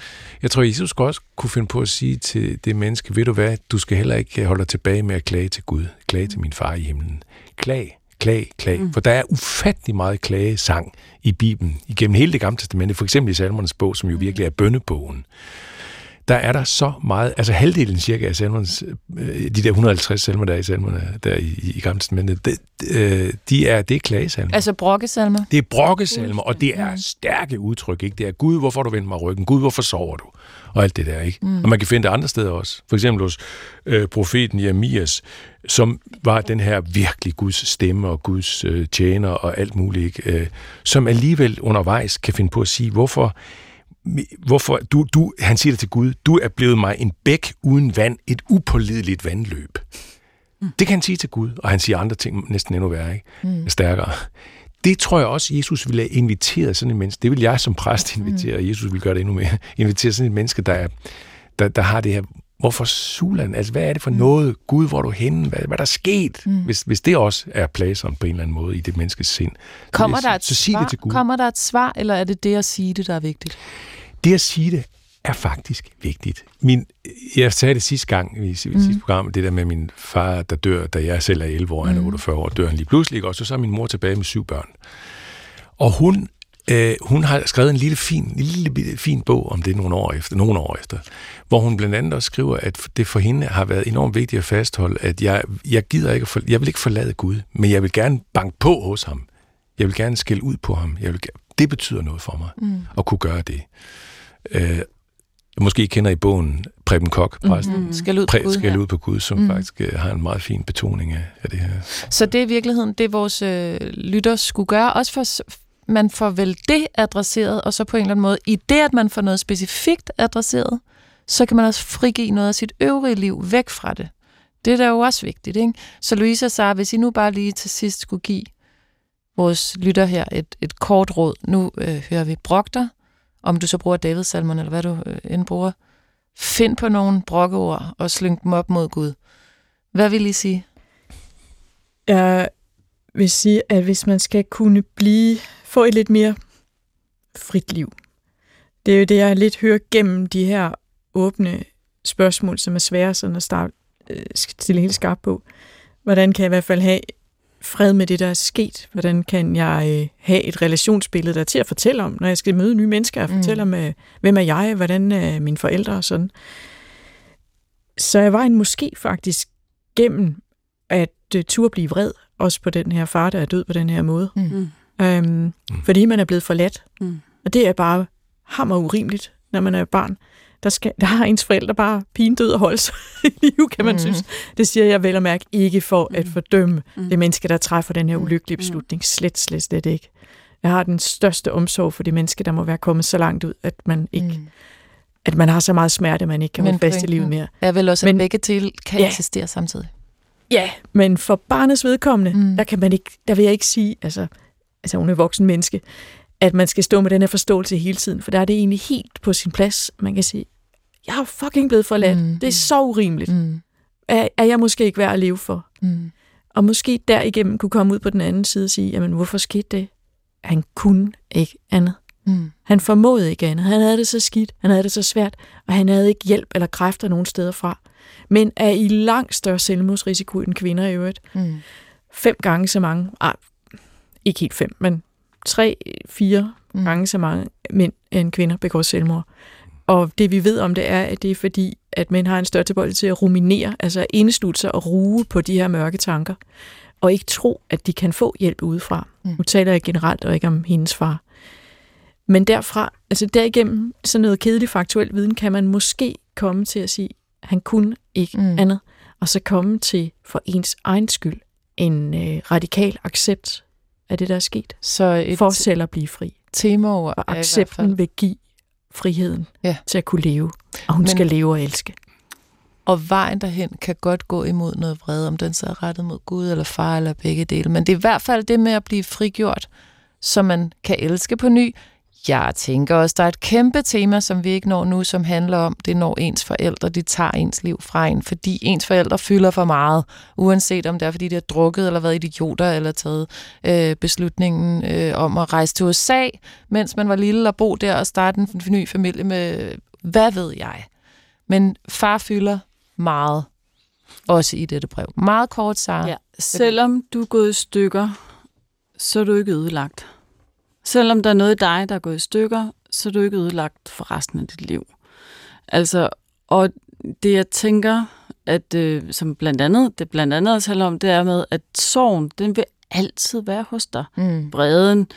Jeg tror, Jesus skulle også kunne finde på at sige til det menneske, ved du hvad, du skal heller ikke holde dig tilbage med at klage til Gud. Klage til min far i himlen. Klag, klag, klag. Mm. For der er ufattelig meget klagesang i Bibelen, igennem hele det gamle testamente, for eksempel i Salmernes bog, som jo virkelig er bønnebogen. Der er der så meget, altså halvdelen cirka af salmernes, øh, de der 150 salmer, der er i salmerne, der i, i gamle testamentet, det, øh, de er, det er klagesalmer. Altså brokkesalmer? Det er brokkesalmer, og det er stærke udtryk. Ikke? Det er, Gud, hvorfor du vendt mig ryggen? Gud, hvorfor sover du? Og alt det der. ikke. Mm. Og man kan finde det andre steder også. For eksempel hos øh, profeten Jeremias, som var den her virkelig Guds stemme og Guds øh, tjener og alt muligt, ikke? Øh, som alligevel undervejs kan finde på at sige, hvorfor hvorfor du, du, han siger det til Gud, du er blevet mig en bæk uden vand, et upålideligt vandløb. Mm. Det kan han sige til Gud, og han siger andre ting næsten endnu værre, ikke? Mm. stærkere. Det tror jeg også, Jesus ville have inviteret sådan en menneske. Det vil jeg som præst invitere, og Jesus vil gøre det endnu mere. Invitere sådan et menneske, der, er, der, der har det her, hvorfor sulan? Altså, hvad er det for noget? Gud, hvor er du henne? Hvad, hvad er der sket? Mm. Hvis, hvis det også er plagsomt på en eller anden måde i det menneskes sind. Kommer der, et så svar, det til Gud. kommer der et svar, eller er det det at sige det, der er vigtigt? Det at sige det er faktisk vigtigt. Min, jeg sagde det sidste gang i mm. sidste program, det der med min far, der dør, da jeg selv er 11 år, han er 48 år, dør han lige pludselig, og så, så er min mor tilbage med syv børn. Og hun, øh, hun har skrevet en lille fin, en lille fin bog om det nogle år efter, nogle år efter, hvor hun blandt andet også skriver, at det for hende har været enormt vigtigt at fastholde, at jeg, jeg gider ikke, for, jeg vil ikke forlade Gud, men jeg vil gerne banke på hos ham. Jeg vil gerne skælde ud på ham. Jeg vil, det betyder noget for mig, mm. at kunne gøre det. Øh, måske kender I bogen Preben Kok, præsten. Mm. Skal ud på Præ, Gud skal ud på Gud, som mm. faktisk øh, har en meget fin betoning af, af det her. Så det er i virkeligheden det, vores øh, lytter skulle gøre, også for man får vel det adresseret, og så på en eller anden måde, i det, at man får noget specifikt adresseret, så kan man også frigive noget af sit øvrige liv væk fra det. Det er da jo også vigtigt, ikke? Så Louisa sagde, hvis I nu bare lige til sidst skulle give vores lytter her et, et kort råd. Nu øh, hører vi brogter, om du så bruger David Salmon, eller hvad du øh, end bruger. Find på nogle brokkeord og slyng dem op mod Gud. Hvad vil I sige? Jeg vil sige, at hvis man skal kunne blive, få et lidt mere frit liv, det er jo det, jeg lidt hører gennem de her åbne spørgsmål, som er svære sådan at starte, øh, stille helt skarpt på. Hvordan kan jeg i hvert fald have fred med det, der er sket? Hvordan kan jeg øh, have et relationsbillede, der er til at fortælle om, når jeg skal møde nye mennesker, og Mm. fortælle om, øh, hvem er jeg, hvordan er mine forældre og sådan. Så jeg var en måske faktisk gennem at øh, turde blive vred, også på den her far, der er død på den her måde. Mm. Øhm, Mm. Fordi man er blevet forladt. Mm. Og det er bare hammer urimeligt, når man er barn. Der, skal, der har ens forældre bare pigen død og holde sig i live, kan man mm. synes. Det siger jeg vel og mærke ikke for at Mm. fordømme Mm. det menneske, der træffer den her Mm. ulykkelige Mm. beslutning. Slet, slet, slet ikke. Jeg har den største omsorg for det menneske, der må være kommet så langt ud, at man, ikke, mm. At man har så meget smerte, man ikke kan holde fast i livet mere. Jeg vil også, at Men- begge til kan Ja. eksistere samtidig. Ja, men for barnets vedkommende, Mm. mm. der kan man ikke, der vil jeg ikke sige, altså, altså hun er voksen menneske, at man skal stå med den her forståelse hele tiden, for der er det egentlig helt på sin plads. Man kan sige, jeg er fucking blevet forladt. Mm. Mm. Det er så urimeligt. Mm. Mm. Er, er jeg måske ikke værd at leve for? Mm. Og måske derigennem kunne komme ud på den anden side og sige, jamen hvorfor skete det? Han kunne ikke andet. Mm. Han formåede ikke andet. Han havde det så skidt, han havde det så svært, og han havde ikke hjælp eller kræfter nogen steder fra. Men er i langt større selvmordsrisiko end kvinder i øvrigt. Mm. Fem gange så mange, ej, ikke helt fem, men tre, fire Mm. gange så mange mænd end kvinder begår selvmord. Og det vi ved om det er, at det er fordi, at mænd har en større tilbøjelighed til at ruminere, altså at indslutte sig og ruge på de her mørke tanker, og ikke tro, at de kan få hjælp udefra. Mm. Nu taler jeg generelt og ikke om hendes far. Men derfra, altså derigennem sådan noget kedelig faktuel viden, kan man måske komme til at sige, at han kunne ikke mm. andet, og så komme til for ens egen skyld en øh, radikal accept af det, der er sket, Så et for selv at blive fri. temaord Og accepten vil give friheden Ja. til at kunne leve, og hun Men... skal leve og elske. og vejen derhen kan godt gå imod noget vrede, om den så er rettet mod Gud eller far eller begge dele. Men det er i hvert fald det med at blive frigjort, så man kan elske på ny. Jeg tænker også, der er et kæmpe tema, som vi ikke når nu, som handler om, det når ens forældre, de tager ens liv fra en, fordi ens forældre fylder for meget, uanset om det er, fordi de har drukket eller været idioter, eller taget øh, beslutningen øh, om at rejse til USA, mens man var lille og bo der og starte en ny familie med, hvad ved jeg. Men far fylder meget, også i dette brev. Meget kort, Sara. Ja. Selvom du er gået i stykker, så er du ikke ødelagt. Selvom der er noget i dig, der er gået i stykker, så er du ikke ødelagt for resten af dit liv. Altså, og det jeg tænker, at øh, som blandt andet, det blandt andet også handler om, det er med, at sorgen, den vil altid være hos dig. Mm. Breden,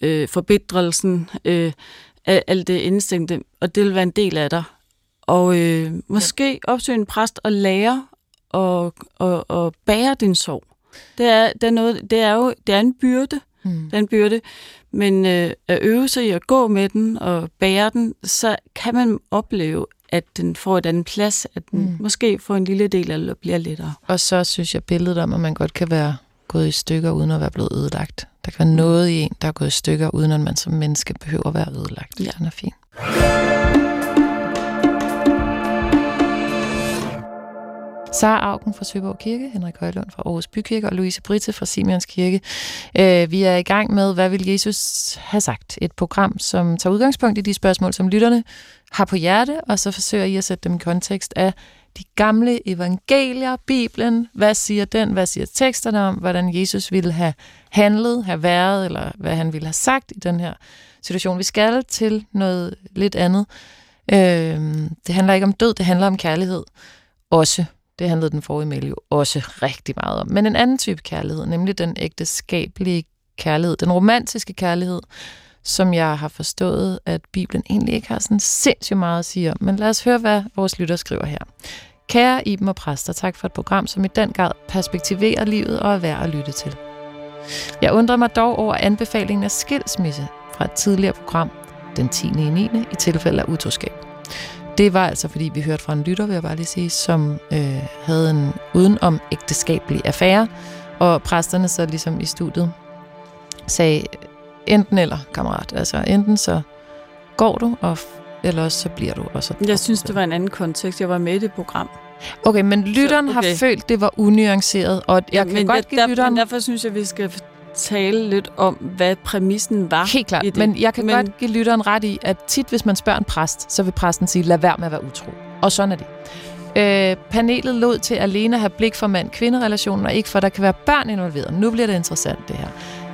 øh, forbedrelsen, øh, alt det instinkte, og det vil være en del af dig. Og øh, måske opsøge en præst og lære at, at, at bære din sorg. Det er, det er, noget, det er jo det er en byrde, Mm. den byrde, men øh, at øve sig i at gå med den og bære den, så kan man opleve, at den får et andet plads, at den Mm. måske får en lille del det bliver lettere. Og så synes jeg billedet om, at man godt kan være gået i stykker, uden at være blevet ødelagt. Der kan være noget i en, der er gået i stykker, uden at man som menneske behøver at være ødelagt. Ja. Den er fin. Sara Augen fra Søborg Kirke, Henrik Højlund fra Aarhus Bykirke og Louise Britte fra Simeons Kirke. Øh, vi er i gang med, hvad vil Jesus have sagt? Et program, som tager udgangspunkt i de spørgsmål, som lytterne har på hjerte, og så forsøger I at sætte dem i kontekst af de gamle evangelier, Bibelen. Hvad siger den? Hvad siger teksterne om, hvordan Jesus ville have handlet, have været, eller hvad han ville have sagt i den her situation? Vi skal til noget lidt andet. Øh, det handler ikke om død, det handler om kærlighed. Også. Det handlede den forrige mail jo også rigtig meget om. Men en anden type kærlighed, nemlig den ægteskabelige kærlighed, den romantiske kærlighed, som jeg har forstået, at Bibelen egentlig ikke har sådan sindssygt meget at sige om. Men lad os høre, hvad vores lytter skriver her. Kære Iben og præster, tak for et program, som i den grad perspektiverer livet og er værd at lytte til. Jeg undrer mig dog over anbefalingen af skilsmisse fra et tidligere program, den 10. i 9. i tilfælde af utroskab. Det var altså, fordi vi hørte fra en lytter, vil jeg bare lige sige, som øh, havde en udenom ægteskabelig affære, og præsterne så ligesom i studiet sagde, enten eller, kammerat. Altså enten så går du, og eller også så bliver du. Og så Jeg synes, det var en anden kontekst. Jeg var med i det program. Okay, men lytteren Så, okay. har følt, det var unuanceret, og jeg kan men godt jeg, give der, lytteren... men derfor synes jeg, vi skal tale lidt om, hvad præmissen var. Helt klart, i det. men jeg kan Men- godt give lytteren ret i, at tit, hvis man spørger en præst, så vil præsten sige, lad være med at være utro. Og sådan er det. Øh, panelet lod til alene at have blik for mand-kvinde-relationen, og ikke for, at der kan være børn involveret. Nu bliver det interessant, det her.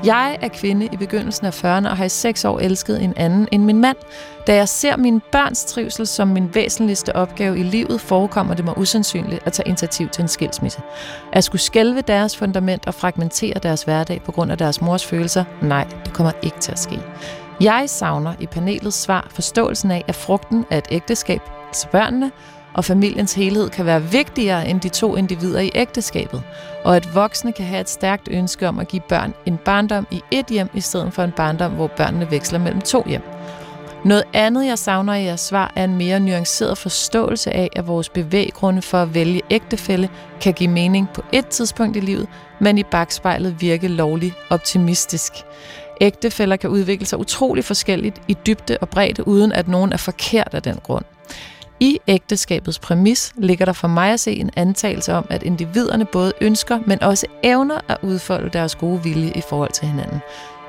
Jeg er kvinde i begyndelsen af 40'erne og har i seks år elsket en anden end min mand. Da jeg ser mine børns trivsel som min væsentligste opgave i livet, forekommer det mig usandsynligt at tage initiativ til en skilsmisse. At skulle skælve deres fundament og fragmentere deres hverdag på grund af deres mors følelser? Nej, det kommer ikke til at ske. Jeg savner i panelets svar forståelsen af, at frugten af et ægteskab, altså børnene, og familiens helhed kan være vigtigere end de to individer i ægteskabet, og at voksne kan have et stærkt ønske om at give børn en barndom i et hjem, i stedet for en barndom, hvor børnene veksler mellem to hjem. Noget andet, jeg savner i jeres svar, er en mere nuanceret forståelse af, at vores bevæggrunde for at vælge ægtefælle kan give mening på et tidspunkt i livet, men i bagspejlet virke lovligt optimistisk. Ægtefæller kan udvikle sig utrolig forskelligt i dybde og bredde, uden at nogen er forkert af den grund. I ægteskabets præmis ligger der for mig at se en antagelse om, at individerne både ønsker, men også evner at udfolde deres gode vilje i forhold til hinanden.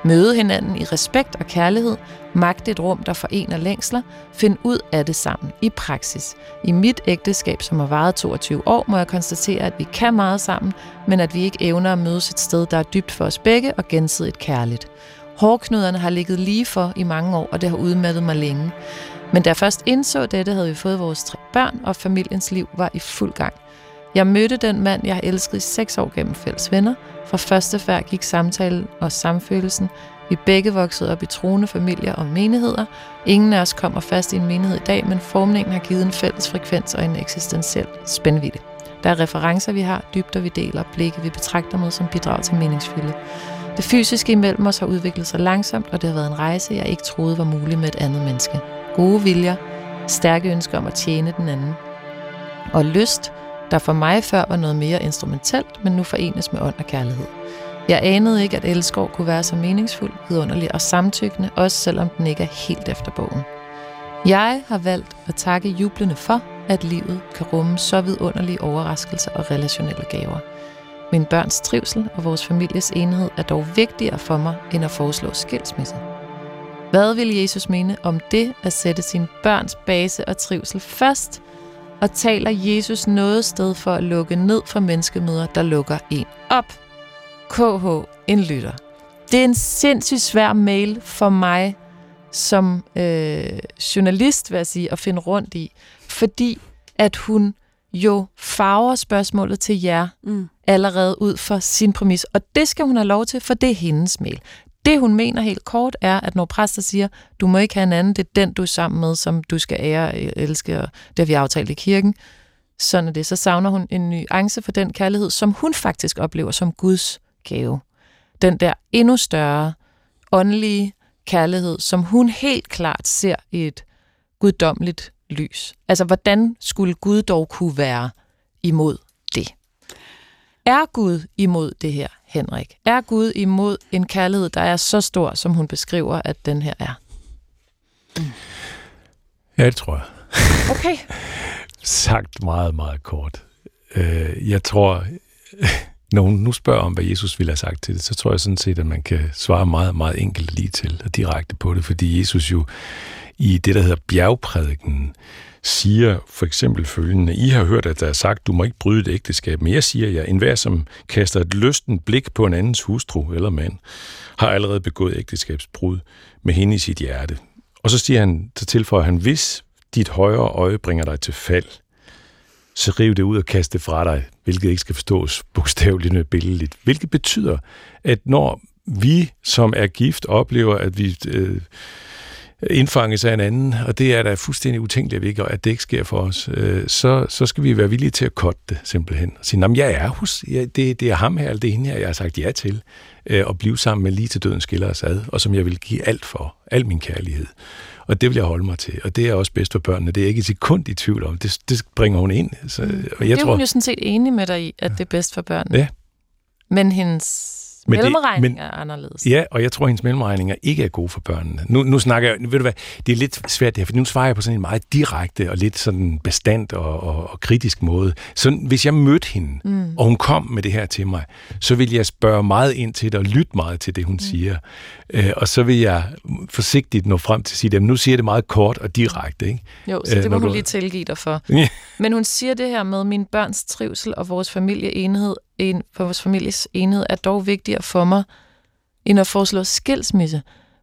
Møde hinanden i respekt og kærlighed, magte et rum, der forener længsler, find ud af det sammen i praksis. I mit ægteskab, som har varet 22 år, må jeg konstatere, at vi kan meget sammen, men at vi ikke evner at mødes et sted, der er dybt for os begge og gensidigt kærligt. Hårknuderne har ligget lige for i mange år, og det har udmattet mig længe. Men da jeg først indså dette, havde vi fået vores tre børn, og familiens liv var i fuld gang. Jeg mødte den mand, jeg har elsket i seks år gennem fælles venner. Fra første færd gik samtalen og samfølelsen. Vi begge voksede op i troende familier og menigheder. Ingen af os kommer fast i en menighed i dag, men formningen har givet en fælles frekvens og en eksistentiel spændvidde. Der er referencer, vi har, dybder, vi deler, blikke, vi betragter med som bidrag til meningsfylde. Det fysiske imellem os har udviklet sig langsomt, og det har været en rejse, jeg ikke troede var mulig med et andet menneske. Gode viljer, stærke ønsker om at tjene den anden. Og lyst, der for mig før var noget mere instrumentelt, men nu forenes med ånd og kærlighed. Jeg anede ikke, at elskov kunne være så meningsfuld, vidunderlig og samtykkende, også selvom den ikke er helt efter bogen. Jeg har valgt at takke jublende for, at livet kan rumme så vidunderlige overraskelser og relationelle gaver. Min børns trivsel og vores families enhed er dog vigtigere for mig, end at foreslå skilsmisse. Hvad vil Jesus mene om det at sætte sin børns base og trivsel først? Og taler Jesus noget sted for at lukke ned for menneskemøder, der lukker en op? KH, en lytter. Det er en sindssygt svær mail for mig som øh, journalist, vil jeg sige, at finde rundt i, fordi at hun jo farver spørgsmålet til jer mm. allerede ud fra sin præmis. Og det skal hun have lov til, for det er hendes mail. Det, hun mener helt kort, er, at når præster siger, du må ikke have en anden, det er den, du er sammen med, som du skal ære, øh, elske, og det har vi aftalt i kirken. Sådan er det. Så savner hun en nuance for den kærlighed, som hun faktisk oplever som Guds gave. Den der endnu større åndelige kærlighed, som hun helt klart ser i et guddommeligt lys. Altså, hvordan skulle Gud dog kunne være imod det? Er Gud imod det her, Henrik? Er Gud imod en kærlighed, der er så stor, som hun beskriver, at den her er? Mm. Ja, det tror jeg. Okay. Sagt meget, meget kort. Øh, jeg tror, når hun nu spørger om, hvad Jesus ville have sagt til det, så tror jeg sådan set, at man kan svare meget, meget enkelt lige til og direkte på det, fordi Jesus jo i det, der hedder bjergprædiken, siger for eksempel følgende, I har hørt, at der er sagt, du må ikke bryde et ægteskab, men jeg siger jer, enhver som kaster et lysten blik på en andens hustru eller mand, har allerede begået ægteskabsbrud med hende i sit hjerte. Og så siger han, så tilføjer han, hvis dit højre øje bringer dig til fald, så riv det ud og kast det fra dig, hvilket ikke skal forstås bogstaveligt og billedligt. Hvilket betyder, at når vi, som er gift, oplever, at vi øh, indfanges af en anden, og det er da fuldstændig utænkeligt, at, vi ikke, at det ikke sker for os, øh, så, så skal vi være villige til at kotte det simpelthen. Og sige, jeg er hos, ja, det, det er ham her, eller det er hende her, jeg har sagt ja til, øh, at blive sammen med lige til døden skiller os ad, og som jeg vil give alt for, al min kærlighed. Og det vil jeg holde mig til. Og det er også bedst for børnene. Det er jeg ikke et sekund i tvivl om. Det, det bringer hun ind. Så, og jeg det er tror, hun jo sådan set enig med dig i, at det er bedst for børnene. Ja. Men hendes men mellemregning er anderledes. Ja, og jeg tror, at hendes mellemregninger ikke er gode for børnene. Nu, nu snakker jeg, ved du hvad, det er lidt svært det her, for nu svarer jeg på sådan en meget direkte og lidt sådan bestandt og, og, og kritisk måde. Så hvis jeg mødte hende, mm. og hun kom med det her til mig, så vil jeg spørge meget ind til det og lytte meget til det, hun mm. siger. Øh, og så vil jeg forsigtigt nå frem til at sige, at nu siger det meget kort og direkte. Ikke? Jo, så det øh, må hun du... lige tilgive dig for. Men hun siger det her med, min børns trivsel og vores familieenhed en, for vores families enhed er dog vigtigere for mig, end at foreslå skilsmisse.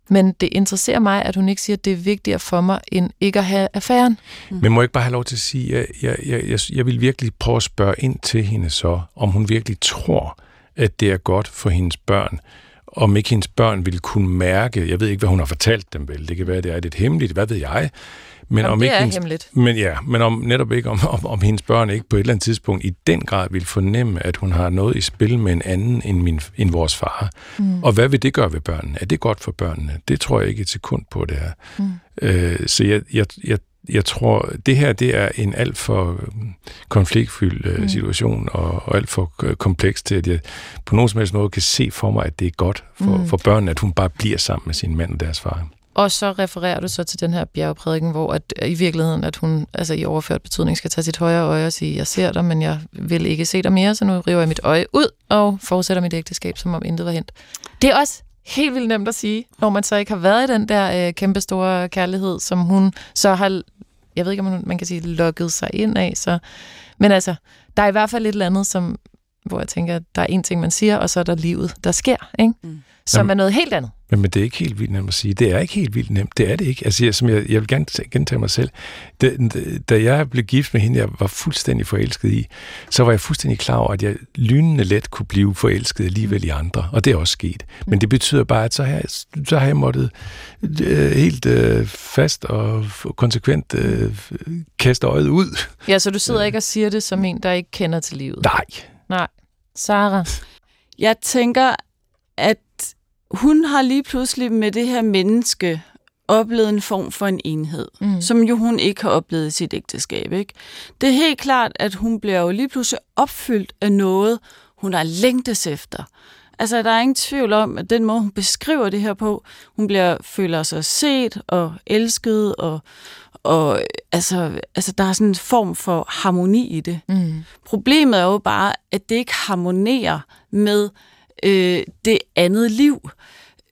Men det interesserer mig, at hun ikke siger, at det er vigtigere for mig, end ikke at have affæren. Mm. Men må jeg ikke bare have lov til at sige, at jeg, jeg, jeg, jeg vil virkelig prøve at spørge ind til hende så, om hun virkelig tror, at det er godt for hendes børn, om ikke hendes børn vil kunne mærke, jeg ved ikke, hvad hun har fortalt dem vel, det kan være, det er lidt hemmeligt, hvad ved jeg, men om, om det ikke er hendes, hemmeligt. Men ja, men om netop ikke, om, om, om hendes børn ikke på et eller andet tidspunkt i den grad vil fornemme, at hun har noget i spil med en anden end, min, end vores far. Mm. Og hvad vil det gøre ved børnene? Er det godt for børnene? Det tror jeg ikke et sekund på, det er. Mm. Øh, så jeg, jeg, jeg, jeg tror, det her det er en alt for konfliktfyldt øh, mm. situation, og, og alt for kompleks til, at jeg på nogen som helst måde kan se for mig, at det er godt for, mm. for børnene, at hun bare bliver sammen med sin mand og deres far. Og så refererer du så til den her bjergprædiken, hvor at, øh, i virkeligheden, at hun altså i overført betydning skal tage sit højre øje og sige, jeg ser dig, men jeg vil ikke se dig mere, så nu river jeg mit øje ud og fortsætter mit ægteskab, som om intet var hent. Det er også helt vildt nemt at sige, når man så ikke har været i den der øh, kæmpe store kærlighed, som hun så har, jeg ved ikke, om man kan sige, lukket sig ind af. Så, men altså, der er i hvert fald et eller andet, som, hvor jeg tænker, at der er en ting, man siger, og så er der livet, der sker, ikke? Mm som Jamen, er noget helt andet. Men, men det er ikke helt vildt nemt at sige. Det er ikke helt vildt nemt. Det er det ikke. Altså, jeg, som jeg, jeg vil gerne gentage mig selv. Da, da jeg blev gift med hende, jeg var fuldstændig forelsket i, så var jeg fuldstændig klar over, at jeg lynende let kunne blive forelsket alligevel i andre. Og det er også sket. Men det betyder bare, at så har jeg, så har jeg måttet øh, helt øh, fast og konsekvent øh, kaste øjet ud. Ja, så du sidder ikke og siger det som en, der ikke kender til livet? Nej. Nej. Sara? Jeg tænker, at hun har lige pludselig med det her menneske oplevet en form for en enhed, mm. som jo hun ikke har oplevet i sit ægteskab. Ikke? Det er helt klart, at hun bliver jo lige pludselig opfyldt af noget, hun har længtes efter. altså, der er ingen tvivl om, at den måde, hun beskriver det her på, hun bliver, føler sig set og elsket, og, og altså, altså, der er sådan en form for harmoni i det. Mm. Problemet er jo bare, at det ikke harmonerer med øh, det andet liv.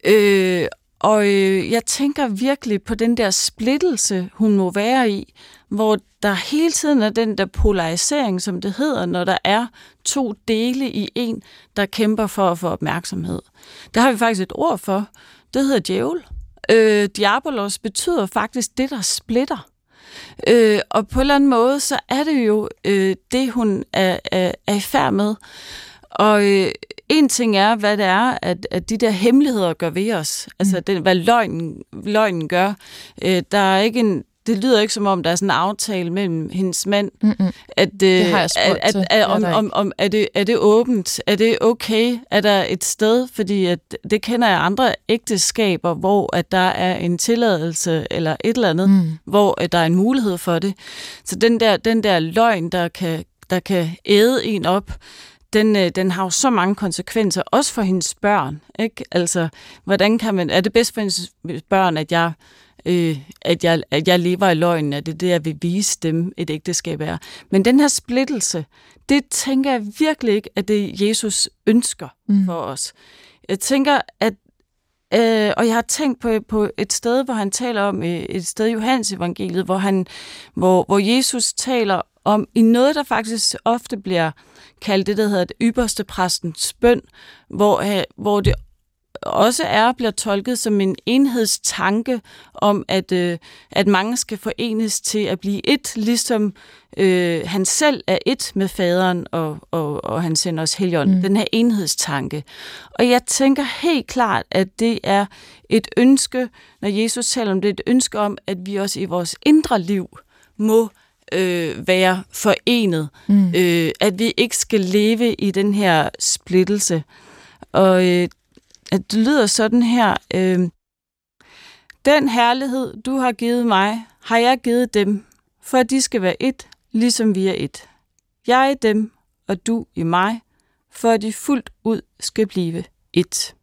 Øh, og øh, jeg tænker virkelig på den der splittelse, hun må være i, hvor der hele tiden er den der polarisering, som det hedder, når der er to dele i en, der kæmper for at få opmærksomhed. Der har vi faktisk et ord for. Det hedder djævel. Øh, diabolos betyder faktisk det, der splitter. Øh, og på en eller anden måde, så er det jo øh, det, hun er, er, er i færd med. Og øh, en ting er, hvad det er, at, at de der hemmeligheder gør ved os. Altså, Mm. det, hvad løgnen, løgnen gør. Øh, der er ikke en, det lyder ikke som om, der er sådan en aftale mellem hendes mand, at, øh, har jeg spurgt at, om, om, er, det, er det åbent? Er det okay? Er der et sted? Fordi at, det kender jeg andre ægteskaber, hvor at der er en tilladelse eller et eller andet, Mm. hvor at der er en mulighed for det. Så den der, den der løgn, der kan, der kan æde en op, den, øh, den har jo så mange konsekvenser, også for hendes børn. Ikke? Altså, hvordan kan man, er det bedst for hendes børn, at jeg, øh, at, jeg, at jeg lever i løgnen, at det er det, jeg vil vise dem, et ægteskab er. Men den her splittelse, det tænker jeg virkelig ikke, at det Jesus ønsker Mm. for os. Jeg tænker, at Øh, og jeg har tænkt på, på et sted, hvor han taler om, øh, et sted i Johannes evangeliet, hvor, han, hvor, hvor Jesus taler om i noget, der faktisk ofte bliver kaldt det, der hedder det ypperste præstens bøn, hvor, øh, hvor det også er bliver tolket som en enhedstanke om, at, øh, at mange skal forenes til at blive et, ligesom øh, han selv er et med faderen, og, og, og han sender os helgen. Mm. Den her enhedstanke. Og jeg tænker helt klart, at det er et ønske, når Jesus taler om det, et ønske om, at vi også i vores indre liv må øh, være forenet. Mm. Øh, at vi ikke skal leve i den her splittelse. Og øh, det lyder sådan her. Øh, den herlighed, du har givet mig, har jeg givet dem, for at de skal være et, ligesom vi er et. Jeg i dem, og du i mig, for at de fuldt ud skal blive et.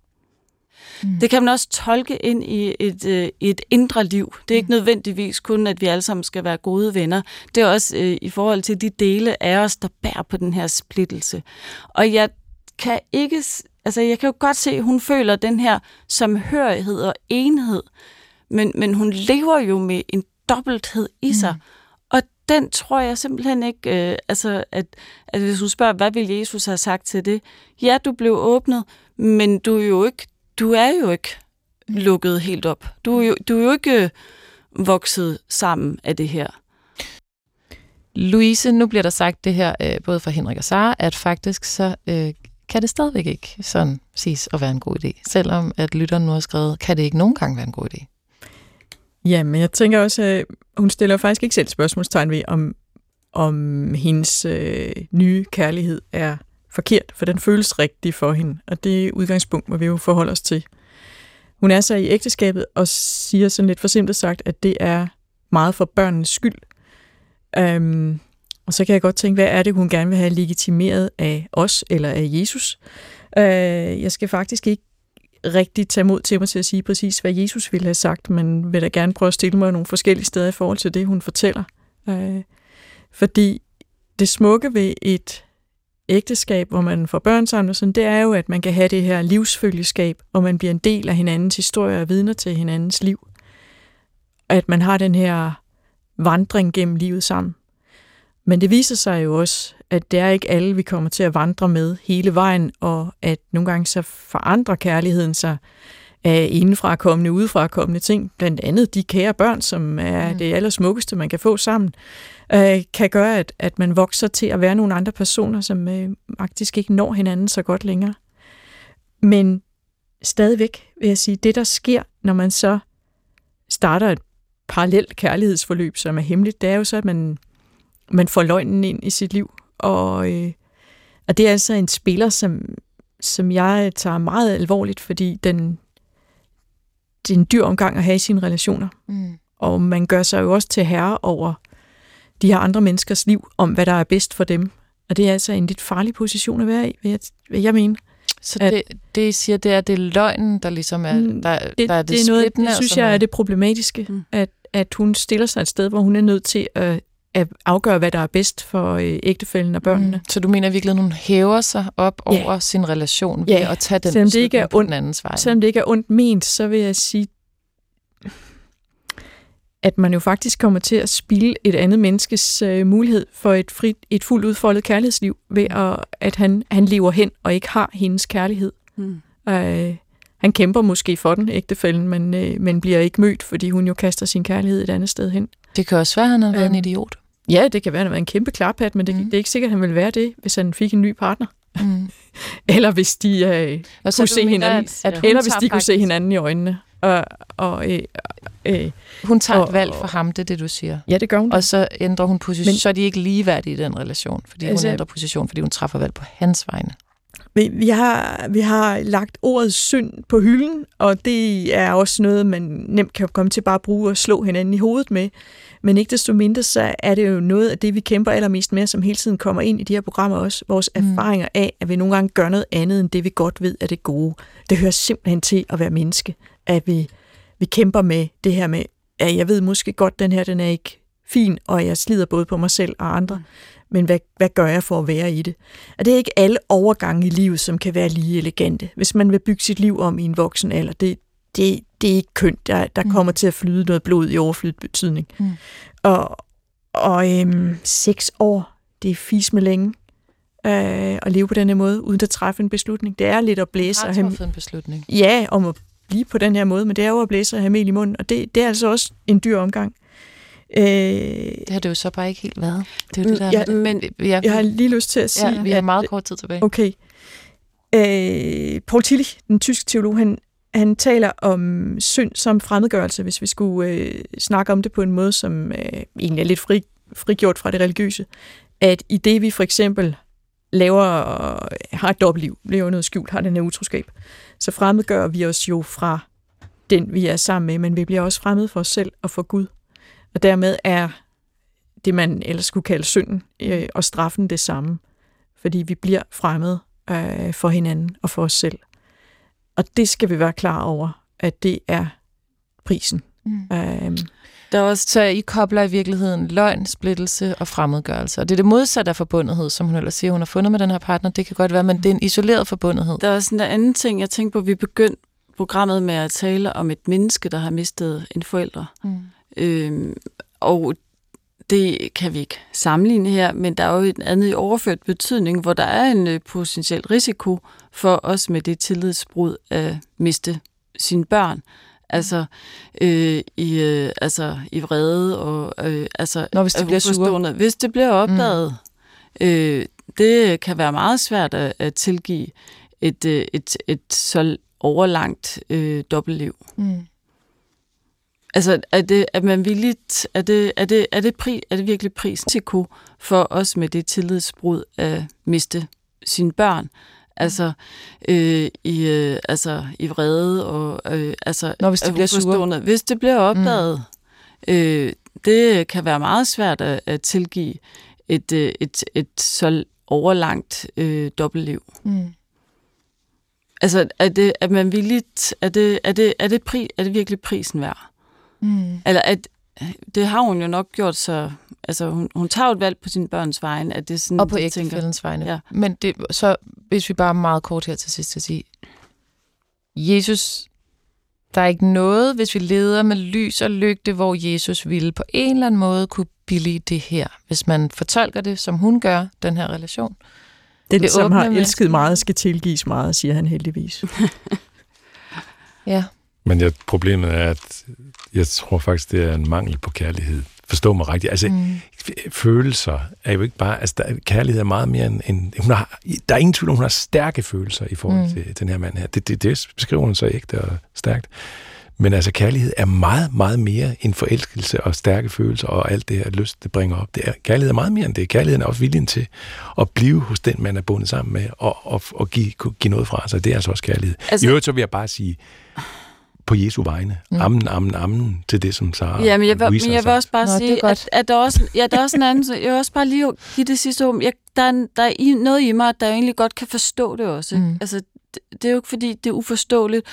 Mm. Det kan man også tolke ind i et, øh, et indre liv. Det er ikke nødvendigvis kun, at vi alle sammen skal være gode venner. Det er også øh, i forhold til de dele af os, der bærer på den her splittelse. Og jeg kan ikke, altså jeg kan jo godt se, at hun føler den her samhørighed og enhed, men, men hun lever jo med en dobbelthed i sig. Mm. Og den tror jeg simpelthen ikke, øh, altså at, at hvis du spørger, hvad vil Jesus have sagt til det? Ja, du blev åbnet, men du er jo ikke, du er jo ikke lukket helt op. Du er jo, du er jo ikke øh, vokset sammen af det her. Louise, nu bliver der sagt det her, øh, både fra Henrik og Sara, at faktisk så øh, kan det stadigvæk ikke sådan siges at være en god idé. Selvom at lytteren nu har skrevet, kan det ikke nogen gange være en god idé. Ja, men jeg tænker også, at hun stiller faktisk ikke selv spørgsmålstegn ved, om, om hendes øh, nye kærlighed er forkert, for den føles rigtig for hende, og det udgangspunkt hvor vi jo forholde os til. Hun er så i ægteskabet og siger sådan lidt forsimplet sagt, at det er meget for børnenes skyld. Øhm, og så kan jeg godt tænke, hvad er det, hun gerne vil have legitimeret af os eller af Jesus? Uh, jeg skal faktisk ikke rigtig tage mod til mig til at sige præcis, hvad Jesus ville have sagt, men vil da gerne prøve at stille mig nogle forskellige steder i forhold til det, hun fortæller. Øh, fordi det smukke ved et ægteskab, hvor man får børn sammen, og sådan, det er jo, at man kan have det her livsfølgeskab, og man bliver en del af hinandens historie og vidner til hinandens liv. At man har den her vandring gennem livet sammen. Men det viser sig jo også, at det er ikke alle, vi kommer til at vandre med hele vejen, og at nogle gange så forandrer kærligheden sig af indenfra kommende, udefra kommende ting. Blandt andet de kære børn, som er mm. det allersmukkeste, man kan få sammen, øh, kan gøre, at, at man vokser til at være nogle andre personer, som øh, faktisk ikke når hinanden så godt længere. Men stadigvæk vil jeg sige, det der sker, når man så starter et parallelt kærlighedsforløb, som er hemmeligt, det er jo så, at man, man får løgnen ind i sit liv. Og, øh, og det er altså en spiller, som, som jeg tager meget alvorligt, fordi den, det er en dyr omgang at have i sine relationer. Mm. Og man gør sig jo også til herre over de her andre menneskers liv, om hvad der er bedst for dem. Og det er altså en lidt farlig position at være i, vil jeg, vil jeg mene. Så At- det, det, I siger, det er, det er løgnen, der ligesom er, Mm, der, det, der er det, det, er noget, det synes jeg er det problematiske, mm. at, at hun stiller sig et sted, hvor hun er nødt til at, at afgøre, hvad der er bedst for øh, ægtefælden og børnene. Mm. Så du mener virkelig, at hun hæver sig op Ja. over sin relation ved Ja. at tage den Selvom det ikke er ondt- den andens vej? Selvom det ikke er ondt ment, så vil jeg sige, at man jo faktisk kommer til at spille et andet menneskes øh, mulighed for et, frit, et fuldt udfoldet kærlighedsliv, ved at, at han, han lever hen og ikke har hendes kærlighed. Mm. Øh, han kæmper måske for den, ægtefælden, men, øh, men bliver ikke mødt, fordi hun jo kaster sin kærlighed et andet sted hen. Det kan også være, at han har været Øhm, en idiot. Ja, det kan være, at han været en kæmpe klarpat, men det, Mm. det er ikke sikkert, at han vil være det, hvis han fik en ny partner. Mm. Eller hvis de øh, Og kunne du se mener, hinanden, At, at eller hvis de kunne se faktisk- hinanden i øjnene. Og, og, øh, øh, Hun tager et og- valg for ham, det er det, du siger. ja, det gør hun. Og så ændrer hun position, Men- så er de ikke ligeværdige i den relation, fordi Altså- hun ændrer position, fordi hun træffer valg på hans vegne. Vi, vi, har, vi har lagt ordet synd på hylden, og det er også noget, man nemt kan komme til bare at bruge og slå hinanden i hovedet med. Men ikke desto mindre, så er det jo noget af det, vi kæmper allermest med, som hele tiden kommer ind i de her programmer også. Vores Mm. mm. erfaringer af, at vi nogle gange gør noget andet, end det vi godt ved er det gode. Det hører simpelthen til at være menneske, at vi, vi kæmper med det her med, at jeg ved måske godt, den her den er ikke fin, og jeg slider både på mig selv og andre. Men hvad, hvad gør jeg for at være i det? Og det er ikke alle overgange i livet, som kan være lige elegante. Hvis man vil bygge sit liv om i en voksen alder, det, det, det er ikke kønt. Der, der Mm. kommer til at flyde noget blod i overflydt betydning. Mm. Og, og øhm, seks år, det er fis med længe øh, at leve på den her måde, uden at træffe en beslutning. Det er lidt at blæse Har og have, truffet en beslutning. ja, om at blive på den her måde, men det er jo at blæse og have mel i munden, og det, det er altså også en dyr omgang. Øh, Det har det jo så bare ikke helt været. Det er jo det der. Ja, med- men ja, jeg har lige lyst til at sige, ja, vi har at- meget kort tid tilbage. Okay. Øh, Paul Tillich, den tyske teolog, han, han taler om synd som fremmedgørelse, hvis vi skulle øh, snakke om det på en måde, som øh, egentlig er lidt fri, frigjort fra det religiøse. At i det, vi for eksempel laver, har et dobbeltliv, lever noget skjult, har den her utroskab, så fremmedgør vi os jo fra den, vi er sammen med, men vi bliver også fremmede for os selv og for Gud. Og dermed er det, man ellers skulle kalde synden øh, og straffen det samme. Fordi vi bliver fremmede øh, for hinanden og for os selv. Og det skal vi være klar over, at det er prisen. Mm. Øh, Der er også Så I kobler i virkeligheden løgn, splittelse og fremmedgørelse. Og det er det modsatte af forbundethed, som hun ellers siger, hun har fundet med den her partner. Det kan godt være, men det er en isoleret forbundethed. Der er også en anden ting, jeg tænker på. Vi begyndte programmet med at tale om et menneske, der har mistet en forælder. Mm. Øhm, og det kan vi ikke sammenligne her, men der er jo et andet i overført betydning, hvor der er en øh, potentiel risiko for os med det tillidsbrud at miste sine børn. Altså, øh, i, øh, altså i vrede og øh, altså, Nå, hvis de er bliver sure. Hvis det bliver opdaget. Mm. Øh, det kan være meget svært at, at tilgive et, øh, et, et så overlangt øh, dobbeltliv. Mm. Altså, er det, er man villig, t- er det, er det, er det, pri, er det virkelig prisiko for os med det tillidsbrud at miste sine børn? Altså, øh, i, øh, altså i vrede og øh, altså, Nå, hvis de er bliver sure. Hvis det bliver opdaget, mm. øh, det kan være meget svært at, at tilgive et, øh, et, et så overlangt øh, dobbeltliv. Mm. Altså, er, det, er man villig, t- er det, er det, er det, pri, er det virkelig prisen værd? Mm. Eller at, det har hun jo nok gjort så... Altså, hun, hun tager jo et valg på sine børns vegne, at det er sådan, Og på ægtefældens vegne. Ja. Men det, så hvis vi bare meget kort her til sidst at sige, Jesus, der er ikke noget, hvis vi leder med lys og lygte, hvor Jesus ville på en eller anden måde kunne billige det her. Hvis man fortolker det, som hun gør, den her relation. den, Det som har med- elsket meget, skal tilgives meget, siger han heldigvis. Ja. Men ja, problemet er, at jeg tror faktisk, det er en mangel på kærlighed. Forstå mig rigtigt. Altså, Mm. følelser er jo ikke bare... Altså, der, kærlighed er meget mere end... end hun har, der er ingen tvivl om, hun har stærke følelser i forhold Mm. til den her mand her. Det, det, det beskriver hun så ægte og stærkt. Men altså, kærlighed er meget, meget mere end forelskelse og stærke følelser og alt det her lyst, det bringer op. Det er, kærlighed er meget mere end det. Kærligheden er også viljen til at blive hos den, man er bundet sammen med, og, og, og give, give noget fra sig. Det er altså også kærlighed. Altså, I øvrigt så vil jeg bare sige, på Jesu vegne, Mm. ammen, ammen, ammen, til det, som Sara Ja, men jeg vil, men jeg vil også bare Nå, det er sige, at, at der, er også, ja, der er også en anden... Jeg vil også bare lige give det sidste ord. Jeg, der, er, en- der er i- noget i mig, der egentlig godt kan forstå det også. Mm. Altså, det er jo ikke, fordi det er uforståeligt.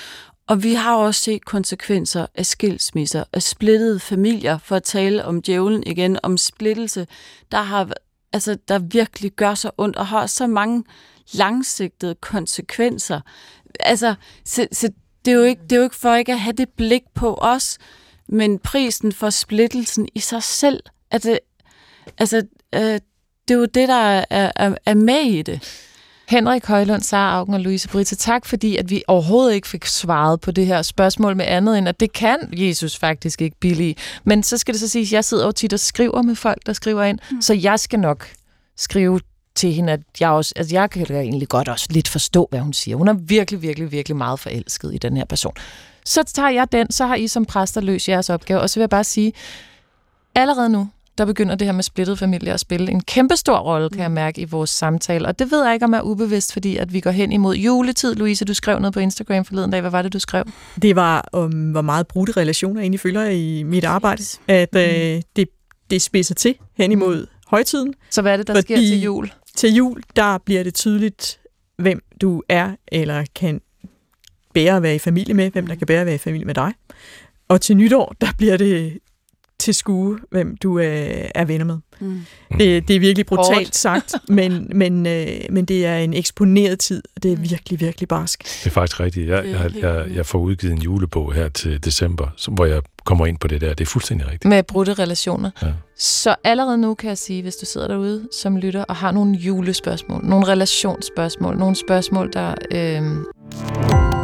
Og vi har også set konsekvenser af skilsmisser, af splittede familier, for at tale om djævlen igen, om splittelse, der har altså, der virkelig gør så ondt og har så mange langsigtede konsekvenser. Altså, så, så det, er jo ikke, det er jo ikke for ikke at have det blik på os, men prisen for splittelsen i sig selv, at det, altså, øh, det er jo det, der er, er, er med i det. Henrik Højlund, Sara Augen og Louise Britta, tak fordi, at vi overhovedet ikke fik svaret på det her spørgsmål med andet end, at det kan Jesus faktisk ikke billige. Men så skal det så siges, at jeg sidder jo tit og skriver med folk, der skriver ind, mm. så jeg skal nok skrive til hende, at jeg også, altså jeg kan egentlig godt også lidt forstå, hvad hun siger. Hun er virkelig, virkelig, virkelig meget forelsket i den her person. Så tager jeg den, så har I som præster løst jeres opgave, og så vil jeg bare sige, allerede nu, der begynder det her med splittet familie at spille en kæmpe stor rolle, kan jeg mm. mærke, i vores samtale. Og det ved jeg ikke, om jeg er ubevidst, fordi at vi går hen imod juletid. Louise, du skrev noget på Instagram forleden dag. Hvad var det, du skrev? Det var om, hvor meget brudte relationer egentlig følger i mit arbejde. At øh, mm. det, det spidser til hen imod højtiden. Så hvad er det, der sker til jul? Til jul, der bliver det tydeligt, hvem du er eller kan bære at være i familie med, hvem der kan bære at være i familie med dig. Og til nytår, der bliver det til skue, hvem du øh, er venner med. Mm. Det, det er virkelig brutalt Hårdt. sagt, men, men, øh, men det er en eksponeret tid, og det er mm. virkelig, virkelig barsk. Det er faktisk rigtigt. Jeg, jeg, jeg, jeg får udgivet en julebog her til december, hvor jeg kommer ind på det der. Det er fuldstændig rigtigt. Med brudte relationer. Ja. Så allerede nu kan jeg sige, hvis du sidder derude som lytter og har nogle julespørgsmål, nogle relationsspørgsmål, nogle spørgsmål, der... Øh...